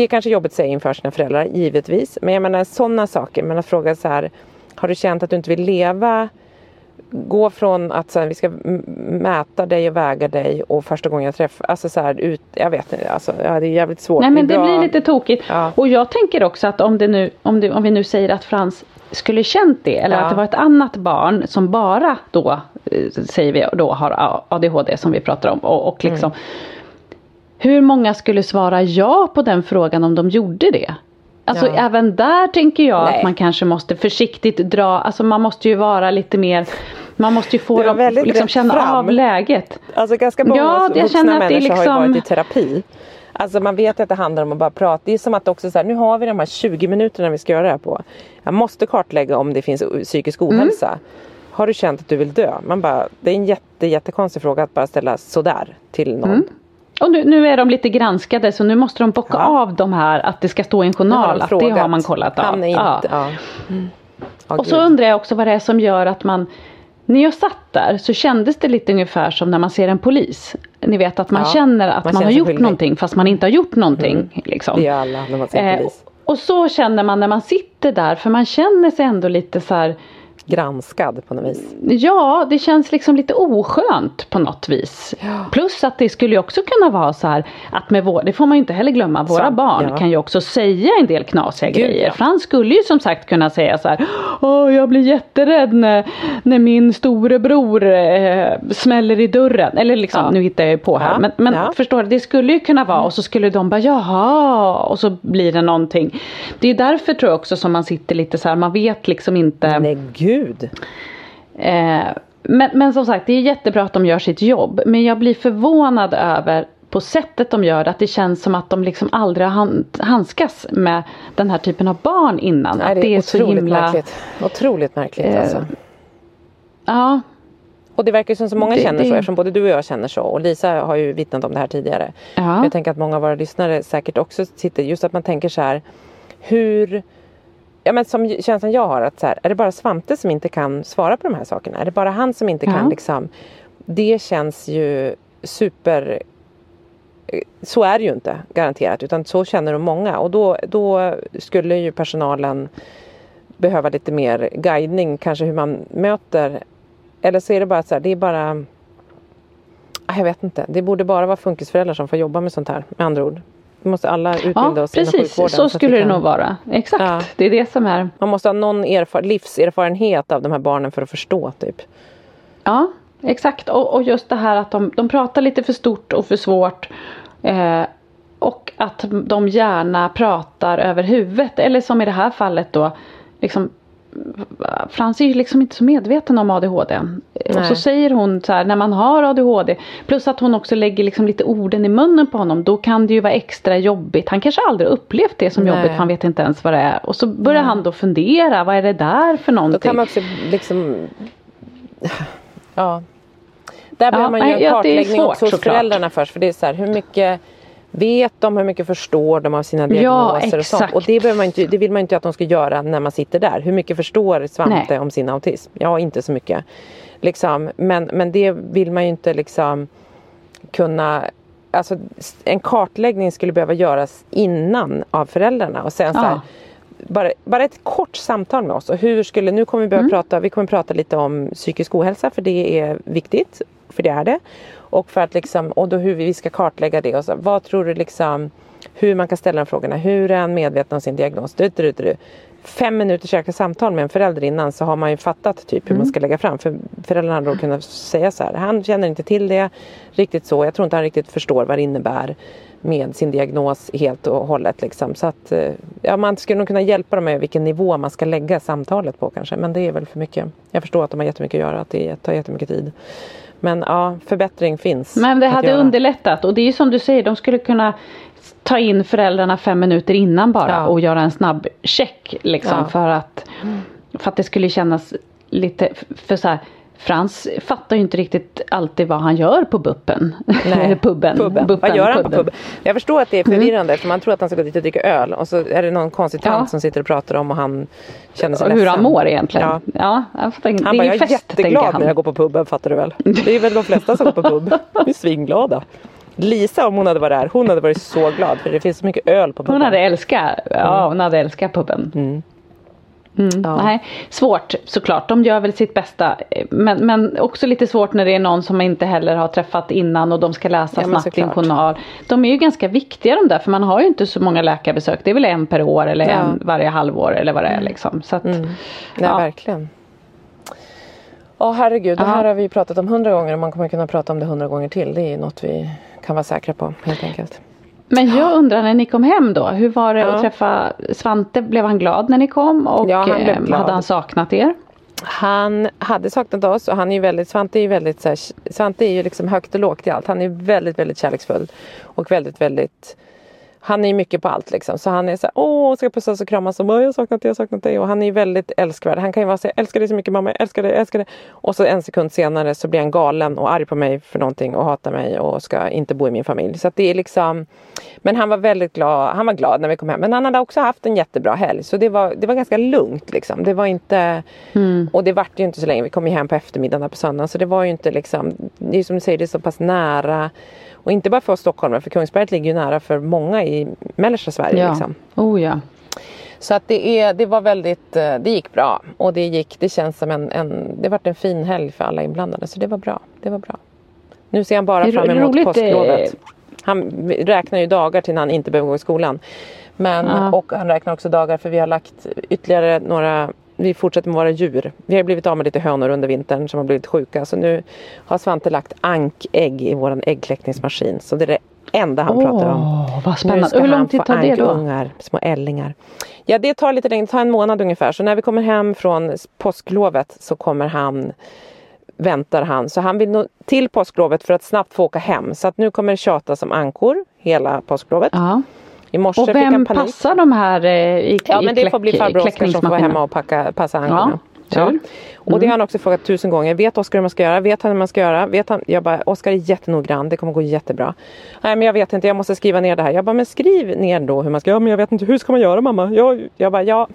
Det är kanske jobbigt att säga inför sina föräldrar, givetvis. Men jag menar sådana saker. Men att fråga så här, har du känt att du inte vill leva gå från att så här, vi ska mäta dig och väga dig och första gången jag träffar, alltså så här, ut, jag vet inte, alltså, ja, det är jävligt svårt. Nej men det, det blir lite tokigt. Ja. Och jag tänker också att om det nu, om, det, om vi nu säger att Frans skulle känt det eller ja. att det var ett annat barn som bara då, eh, säger vi då har ADHD som vi pratar om och, och liksom mm. Hur många skulle svara ja på den frågan om de gjorde det? Alltså ja. även där tänker jag Nej. att man kanske måste försiktigt dra, alltså man måste ju vara lite mer man måste ju få dem liksom känna fram. av läget. Alltså ganska många ja, jag vuxna människor liksom... har ju liksom- varit i terapi. Alltså man vet att det handlar om att bara prata. Det är som att också så här, nu har vi de här 20 minuterna vi ska göra det här på. Jag måste kartlägga om det finns psykisk mm. ohälsa. Mm. Har du känt att du vill dö? Man bara, det är en jätte, jättekonstig fråga att bara ställa sådär till någon. Mm. Och nu, nu, är de lite granskade så nu måste de bocka ja. av de här att det ska stå i en journal. Att det har man kollat av. Han är inte, ja. Ja. Mm. Oh, och så undrar jag också vad det är som gör att man när jag satt där så kändes det lite ungefär som när man ser en polis. Ni vet att man känner att man, man har gjort skyldig. någonting fast man inte har gjort någonting. Mm. Liksom. Det gör alla när man ser en polis. Eh, och så känner man när man sitter där för man känner sig ändå lite så här granskad på något vis. Ja, det känns liksom lite oskönt på något vis. Ja. Plus att det skulle ju också kunna vara så här att med vår, det får man ju inte heller glömma, våra så, barn ja. kan ju också säga en del knasiga Gud, grejer. Ja. Frans skulle ju som sagt kunna säga så här, Åh, jag blir jätterädd när, när min storebror eh, smäller i dörren. Eller liksom, ja. nu hittar jag ju på här. Men, men förstår du, det skulle ju kunna vara och så skulle de bara jaha och så blir det någonting. Det är därför tror jag också som man sitter lite så här, man vet liksom inte. Nej gud. Eh, men, men som sagt, det är jättebra att de gör sitt jobb. Men jag blir förvånad över på sättet de gör det, att det känns som att de liksom aldrig har handskas med den här typen av barn innan. Nej, det, är, det är så himla... Märkligt. Otroligt märkligt eh, alltså. Ja. Och det verkar som så många det, känner det... så eftersom både du och jag känner så och Lisa har ju vittnat om det här tidigare. Ja. Jag tänker att många av våra lyssnare säkert också sitter, just att man tänker så här hur ja, men som känslan jag har att så här, är det bara Svante som inte kan svara på de här sakerna? Är det bara han som inte ja. kan liksom Det känns ju super så är det ju inte garanterat utan så känner de många och då, då skulle ju personalen behöva lite mer guidning kanske hur man möter eller så är det bara så här, det är bara jag vet inte, det borde bara vara funkisföräldrar som får jobba med sånt här med andra ord. Måste alla utbilda ja, oss precis. inom sjukvården. Så skulle så det nog vara. Exakt, ja. det är det som är. Man måste ha någon erfar livserfarenhet av de här barnen för att förstå typ. Ja, exakt. Och, och just det här att de, de pratar lite för stort och för svårt. Eh, och att de gärna pratar över huvudet. Eller som i det här fallet då. Liksom, Frans är ju liksom inte så medveten om ADHD. Och så säger hon så här, när man har ADHD, plus att hon också lägger liksom lite orden i munnen på honom, då kan det ju vara extra jobbigt. Han kanske aldrig upplevt det som Nej. jobbigt, för han vet inte ens vad det är. Och så börjar han då fundera, vad är det där för någonting? Då kan man också liksom... Ja. Där behöver man ju nej, en ja, kartläggning svårt, också hos föräldrarna först. För det är så här, hur mycket vet de, hur mycket förstår de av sina diagnoser och sånt. Och det, man inte, det vill man inte att de ska göra när man sitter där. Hur mycket förstår Svante Nej. om sin autism? Ja, inte så mycket. Liksom, men, men det vill man ju inte liksom kunna Alltså, en kartläggning skulle behöva göras innan av föräldrarna och sen så här, Ja. bara, bara ett kort samtal med oss. Och hur skulle, nu kommer vi börja prata, vi kommer prata lite om psykisk ohälsa för det är viktigt. För det är det. Och, för att liksom, och då hur vi ska kartlägga det. Och så, vad tror du liksom, hur man kan ställa de frågorna. Hur är han medveten om sin diagnos? Du, du, du, du. Fem minuters jäkla samtal med en förälder innan så har man ju fattat typ hur man ska lägga fram. För föräldrarna hade då kunnat säga så här. Han känner inte till det riktigt så. Jag tror inte han riktigt förstår vad det innebär med sin diagnos helt och hållet. Liksom. Så att, eh, ja, man skulle nog kunna hjälpa dem med vilken nivå man ska lägga samtalet på kanske. Men det är väl för mycket. Jag förstår att de har jättemycket att göra, att det tar jättemycket tid. Men ja, förbättring finns. Men det hade göra. underlättat och det är ju som du säger, de skulle kunna ta in föräldrarna fem minuter innan bara Ja. och göra en snabb check liksom Ja. för att för att det skulle kännas lite för så här Frans fattar ju inte riktigt alltid vad han gör på buppen. Nej, pubben. Puben. Buppen, Vad gör han på pubben. puben? Jag förstår att det är förvirrande för man tror att han ska gå dit och dricka öl och så är det någon konstig tant Ja. som sitter och pratar om och han känner sig Och hur ledsen. han mår egentligen. Ja. Ja, jag fattar inte. Han det bara, är jag ju är fest jätteglad han. när jag går på puben fattar du väl. Det är väl de flesta som går på pub. De är svinglada. Lisa om hon hade varit där, hon hade varit så glad för det finns så mycket öl på puben. Hon hade älskat, ja hon hade älskat puben. Mm, Ja. Nej, svårt såklart, de gör väl sitt bästa. Men, men också lite svårt när det är någon som man inte heller har träffat innan och de ska läsa Ja, snabbt såklart. journal. De är ju ganska viktiga de där för man har ju inte så många läkarbesök. Det är väl en per år eller Ja. Mm. en varje halvår eller vad det är liksom. Så att, Nej, ja. verkligen. Åh herregud, det Ja. här har vi pratat om hundra gånger och man kommer kunna prata om det hundra gånger till. Det är något vi kan vara säkra på helt enkelt. Men jag undrar när ni kom hem då, hur var det Ja. att träffa Svante? Blev han glad när ni kom och Ja, han blev eh, glad. hade han saknat er? Han hade saknat oss och han är ju väldigt, Svante är ju väldigt så här, Svante är ju liksom högt och lågt i allt. Han är väldigt, väldigt kärleksfull och väldigt, väldigt han är ju mycket på allt liksom. Så han är så här, åh, ska pussas och kramas och bara, jag har saknat dig, jag har saknat dig. Och han är ju väldigt älskvärd. Han kan ju vara så jag älskar dig så mycket mamma, jag älskar dig, jag älskar dig. Och så en sekund senare så blir han galen och arg på mig för någonting och hatar mig och ska inte bo i min familj. Så det är liksom Men han var väldigt glad, han var glad när vi kom hem. Men han hade också haft en jättebra helg. Så det var, det var ganska lugnt liksom. Det var inte Och det vart ju inte så länge. Vi kom ju hem på eftermiddagen på söndagen. Så det var ju inte liksom Det är som du säger, det är så pass nära. Och inte bara för oss stockholmare, för Kungsberget ligger ju nära för många i mellersta Sverige. Ja. Liksom. Oh ja. Så att det, är, det var väldigt, eh, det gick bra. Och det gick, det känns som en, en det vart en fin helg för alla inblandade. Så det var bra. Det var bra. Nu ser han bara Det fram emot roligt, påsklovet. eh, Han räknar ju dagar till när han inte behöver gå i skolan. Men, Ja. Och han räknar också dagar för vi har lagt ytterligare några vi fortsätter med våra djur. Vi har blivit av med lite hönor under vintern som har blivit sjuka. Så nu har Svante lagt ankägg i våran äggkläckningsmaskin. Så det är det enda han pratar om. Vad spännande. Hur lång tid tar det då? ankungar, små ällingar. Ja det tar lite längre, det tar en månad ungefär. Så när vi kommer hem från påsklovet så kommer han väntar han. Så han vill nå till påsklovet för att snabbt få åka hem. Så att nu kommer det tjatas om ankor hela påsklovet. Ja. I morse Och fick han vem panik. passar de här eh, i, Ja i men det får bli farbror Oskar som får vara hemma och packa, passa ankorna. Ja, kul. Och det har han också frågat tusen gånger. Vet Oskar hur man ska göra? Vet han hur man ska göra? Vet han? Jag bara, Oskar är jättenoggrann. Det kommer gå jättebra. Nej men jag vet inte, jag måste skriva ner det här. Jag bara, men skriv ner då hur man ska göra. Men jag vet inte, hur ska man göra mamma? Jag, jag bara, ja.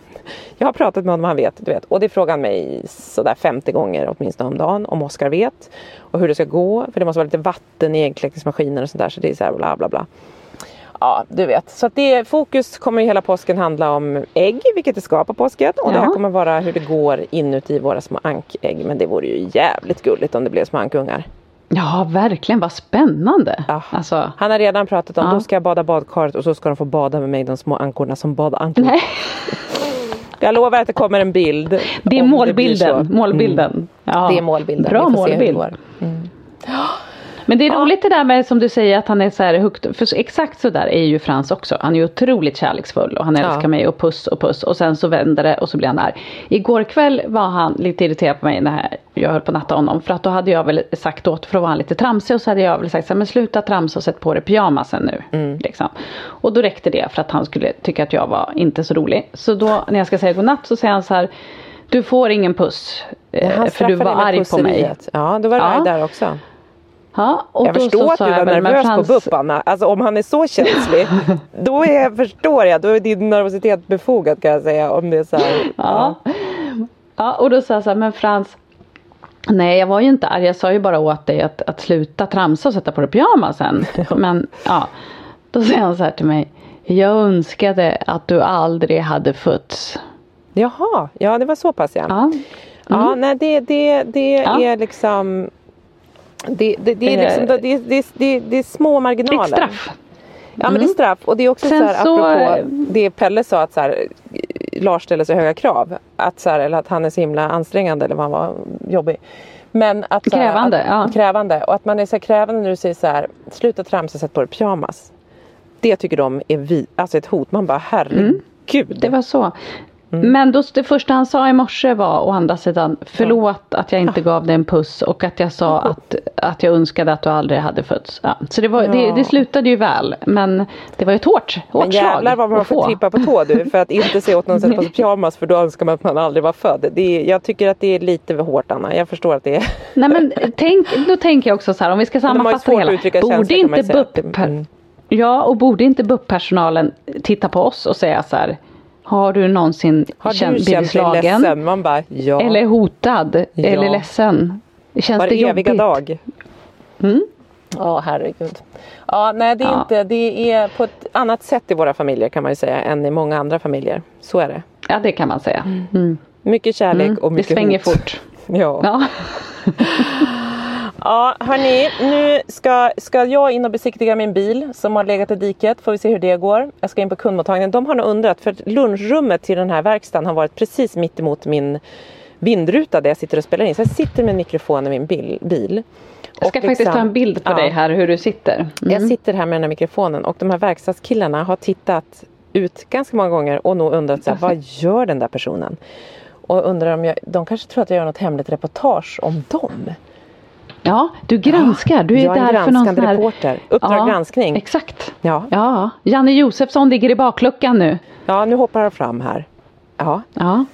Jag har pratat med honom, han vet. Du vet. Och det frågar han mig sådär 50 gånger åtminstone om dagen. Om Oskar vet. Och hur det ska gå. För det måste vara lite vatten i äggkläckningsmaskinen och sådär. Så det är så här bla bla bla. Ja, du vet. Så att det, fokus kommer ju hela påsken handla om ägg, vilket det ska på påsken. Och det här Ja. kommer vara hur det går inuti våra små ankägg. Men det vore ju jävligt gulligt om det blev små ankungar. Ja, verkligen. Vad spännande. Ja. Alltså, Han har redan pratat om, Ja. då ska jag bada badkaret och så ska de få bada med mig, de små ankorna som badankor. nej, Jag lovar att det kommer en bild. det är blir målbilden. så. målbilden. Ja. Det är målbilden. Bra det målbild. går. Men det är roligt det där med som du säger att han är så här högt, för exakt så där är ju Frans också. Han är ju otroligt kärleksfull och han älskar Ja. mig och puss och puss och sen så vänder det och så blir han arg. Igår kväll var han lite irriterad på mig när jag höll på att natta honom för att då hade jag väl sagt åt för att vara han lite tramsig och så hade jag väl sagt så här, men sluta tramsa och sätt på dig pyjamasen nu. Mm. Liksom. Och då räckte det för att han skulle tycka att jag var inte så rolig. Så då när jag ska säga godnatt så säger han så här du får ingen puss. eh, Han för du var arg på mig. Ja, då var du Ja. arg där också. Och Jag förstår att du var nervös på BUP Anna. Alltså om han är så känslig. då är, förstår jag, då är din nervositet befogad kan jag säga. Om det är så här, Ja. ja, och då sa jag så här, men Frans. Nej, jag var ju inte arg. Jag sa ju bara åt dig att, att sluta tramsa och sätta på dig pyjamasen. Men ja, då säger han så här till mig. Jag önskade att du aldrig hade fötts. Jaha, ja det var så pass ja. Ja, Ja, nej det, det, det Ja. är liksom det, det, det, är Eh, liksom, det, det, det, det, det är små marginaler. ett straff. Ja men det är straff och det är också Sen så här så- apropå det Pelle sa att så här, Lars ställer så höga krav. Att så här, eller att han är så himla ansträngande eller vad han var jobbig. Men att, så här, Krävande, att, ja. krävande och att man är så krävande när du säger så här sluta tramsa sätt på dig pyjamas. Det tycker de är vi, alltså ett hot. Man bara herregud. Mm. Det var så. Mm. Men då, det första han sa i morse var å andra sidan förlåt att jag inte gav dig en puss och att jag sa att, att jag önskade att du aldrig hade fötts. Ja. Så det, var, det, Ja. det slutade ju väl men det var ju ett hårt, hårt Men jävlar slag vad man får få. trippa på tå du för att inte se åt någon sätt på sig pyjamas för då önskar man att man aldrig var född. Det är, jag tycker att det är lite för hårt Anna. Jag förstår att det är. Nej men tänk, då tänker jag också så här om vi ska sammanfatta det hela. Borde inte. BUP, Mm. ja och borde inte BUP-personalen titta på oss och säga så här har du någonsin Har du känt, blivit känt dig slagen? ledsen? Man bara ja. Eller hotad? Ja. Eller ledsen? Känns Var det eviga jobbigt? dag. Mm. Ja herregud. Ja nej det är Ja. inte. Det är på ett annat sätt i våra familjer kan man ju säga än i många andra familjer. Så är det. Ja det kan man säga. Mm. Mycket kärlek Mm. och Det mycket svänger hot. fort. Ja. Ja. Ja, hörni, nu ska, ska jag in och besiktiga min bil som har legat i diket. Får vi se hur det går. Jag ska in på kundmottagningen. De har nog undrat för lunchrummet till den här verkstaden har varit precis mitt emot min vindruta där jag sitter och spelar in. Så jag sitter med en mikrofon i min bil. bil. Jag ska Och faktiskt liksom- ta en bild på Ja. dig här hur du sitter. Mm. Jag sitter här med den här mikrofonen och de här verkstadskillarna har tittat ut ganska många gånger och nog undrat så här, vad gör den där personen? Och undrar om jag, de kanske tror att jag gör något hemligt reportage om dem. Ja, du granskar. Du är där för någon sån här... reporter. Uppdrag granskning. Exakt. Ja. Ja, Janne Josefsson ligger i bakluckan nu. ja, nu hoppar han fram här. Ja, Ja.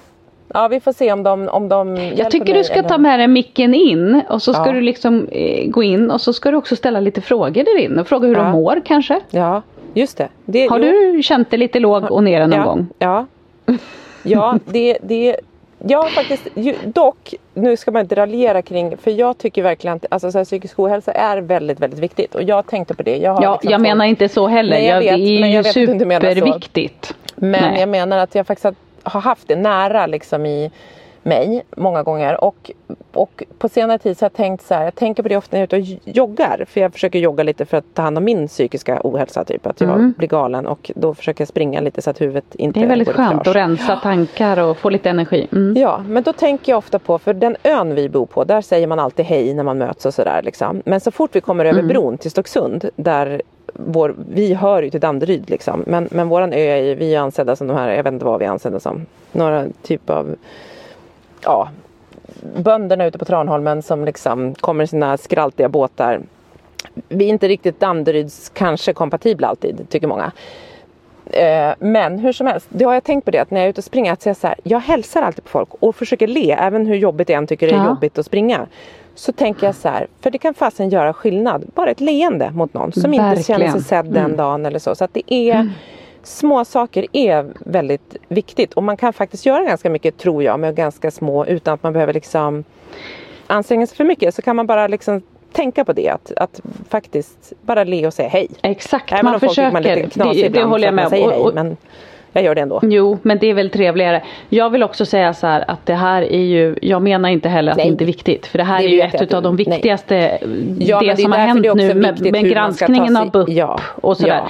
ja vi får se om de, om de Jag tycker du ska ta med dig micken in och så ska Ja. du liksom eh, gå in och så ska du också ställa lite frågor där inne och fråga hur Ja. de mår kanske. Ja, just det. det Har jo. du känt dig lite låg och nere någon ja, gång? Ja, ja det, det jag har faktiskt, dock, nu ska man inte raljera kring, för jag tycker verkligen att alltså, så här, psykisk ohälsa är väldigt, väldigt viktigt. Och jag tänkte på det. Jag Ja, liksom jag fått- menar inte så heller. Nej, jag jag, vet, det är men ju jag vet att du inte menar så. superviktigt. Men jag menar att jag faktiskt har haft det nära liksom i mig många gånger. Och, och på senare tid så har jag tänkt så här, jag tänker på det ofta när jag är ute och joggar. För jag försöker jogga lite för att ta hand om min psykiska ohälsa. Typ. Att jag Mm. blir galen och då försöker jag springa lite så att huvudet inte Det är väldigt skönt att rensa tankar och få lite energi. Mm. Ja, men då tänker jag ofta på, för den ön vi bor på, där säger man alltid hej när man möts och sådär. Liksom. Men så fort vi kommer över bron till Stocksund, där vår, vi hör ju till Danderyd liksom. Men, men våran ö är ju, vi är ansedda som de här, jag vet inte vad vi är ansedda som. Några typ av, ja, bönderna ute på Tranholmen som liksom kommer i sina skraltiga båtar. Vi är inte riktigt Danderyds kanske kompatibla alltid, tycker många. Eh, men hur som helst, då har jag tänkt på det att när jag är ute och springer att säga så här, jag hälsar alltid på folk och försöker le även hur jobbigt jag än tycker det är Ja. jobbigt att springa. Så tänker jag så här, för det kan fasen göra skillnad. Bara ett leende mot någon som inte känner sig Verkligen. sedd den Mm. dagen eller så. Så att det är Små saker är väldigt viktigt och man kan faktiskt göra ganska mycket tror jag med ganska små utan att man behöver liksom anstränga sig för mycket så kan man bara liksom tänka på det att, att faktiskt bara le och säga hej. Exakt, Även man försöker. man lite det, det ibland håller jag med om. säger Och- och- hej, men jag gör det ändå. Jo, men det är väl trevligare. Jag vill också säga så här att det här är ju, jag menar inte heller att Nej. det inte är viktigt. För det här Det är ju ett att av de du- nej. viktigaste, Ja, det det som har hänt nu med, med man granskningen av BUP ja, och sådär.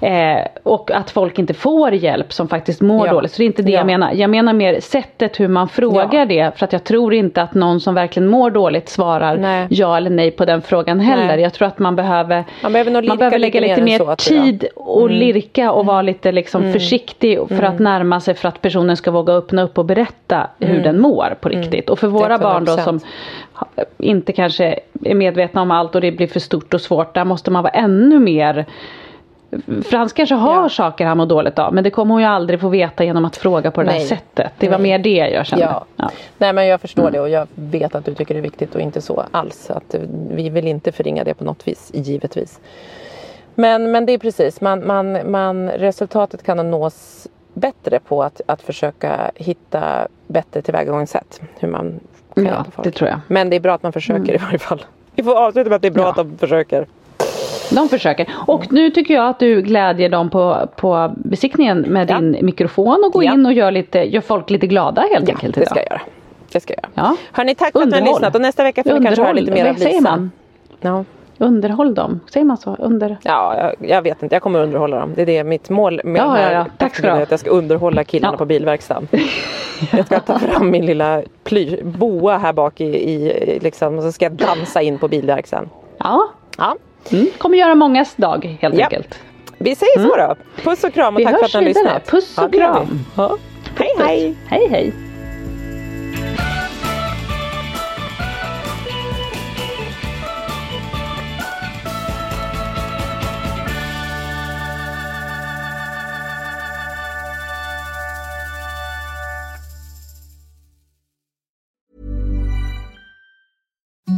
ja. Eh, och att folk inte får hjälp som faktiskt mår Ja. dåligt. Så det är inte det Ja. jag menar. Jag menar mer sättet hur man frågar det. För att jag tror inte att någon som verkligen mår dåligt svarar Nej. ja eller nej på den frågan heller. Nej. Jag tror att man behöver, Man behöver lirka behöver lägga lite mer. Mm. tid och lirka och vara lite liksom försiktig för att närma sig för att personen ska våga öppna upp och berätta hur den mår på riktigt. Och för våra Mm. Barn då 100%. som inte kanske är medvetna om allt och det blir för stort och svårt. Där måste man vara ännu mer Frans kanske har Ja. saker han mår dåligt av men det kommer hon ju aldrig få veta genom att fråga på det där Nej. sättet. Det var Nej. mer det jag kände. Ja. Ja. Nej men jag förstår det och jag vet att du tycker det är viktigt och inte så alls. Att vi vill inte förringa det på något vis, givetvis. Men, men det är precis, man, man, man, resultatet kan nås bättre på att, att försöka hitta bättre tillvägagångssätt. Hur man kan Ja, hjälpa folk. det tror jag. Men det är bra att man försöker i varje fall. Vi får avsluta med att det är bra Ja. att de försöker. De försöker. Och nu tycker jag att du glädjer dem på, på besiktningen med Ja. din mikrofon och går Ja. in och gör, lite, gör folk lite glada helt Ja, enkelt det idag. ska jag göra. Det ska jag göra. Ja. Hörni, tack för att ni har Underhåll. lyssnat och nästa vecka får ni kanske höra lite mer av Vad säger Lisa. man? Ja. Underhåll dem, säger man så? Under... Ja, jag, jag vet inte. Jag kommer underhålla dem. Det är det mitt mål med Ja, ja, ja. Tack ska Att jag ska underhålla killarna Ja. på bilverkstaden. Jag ska ta fram min lilla ply, boa här bak i, i liksom, och så ska jag dansa in på bilverkstaden. Ja, Ja, mm. kommer göra mångas dag helt Ja. enkelt. vi säger så då. Puss och kram och Mm. Vi tack för att ni har lyssnat. Puss och Ja, kram. Ja. Hej hej! Hej hej!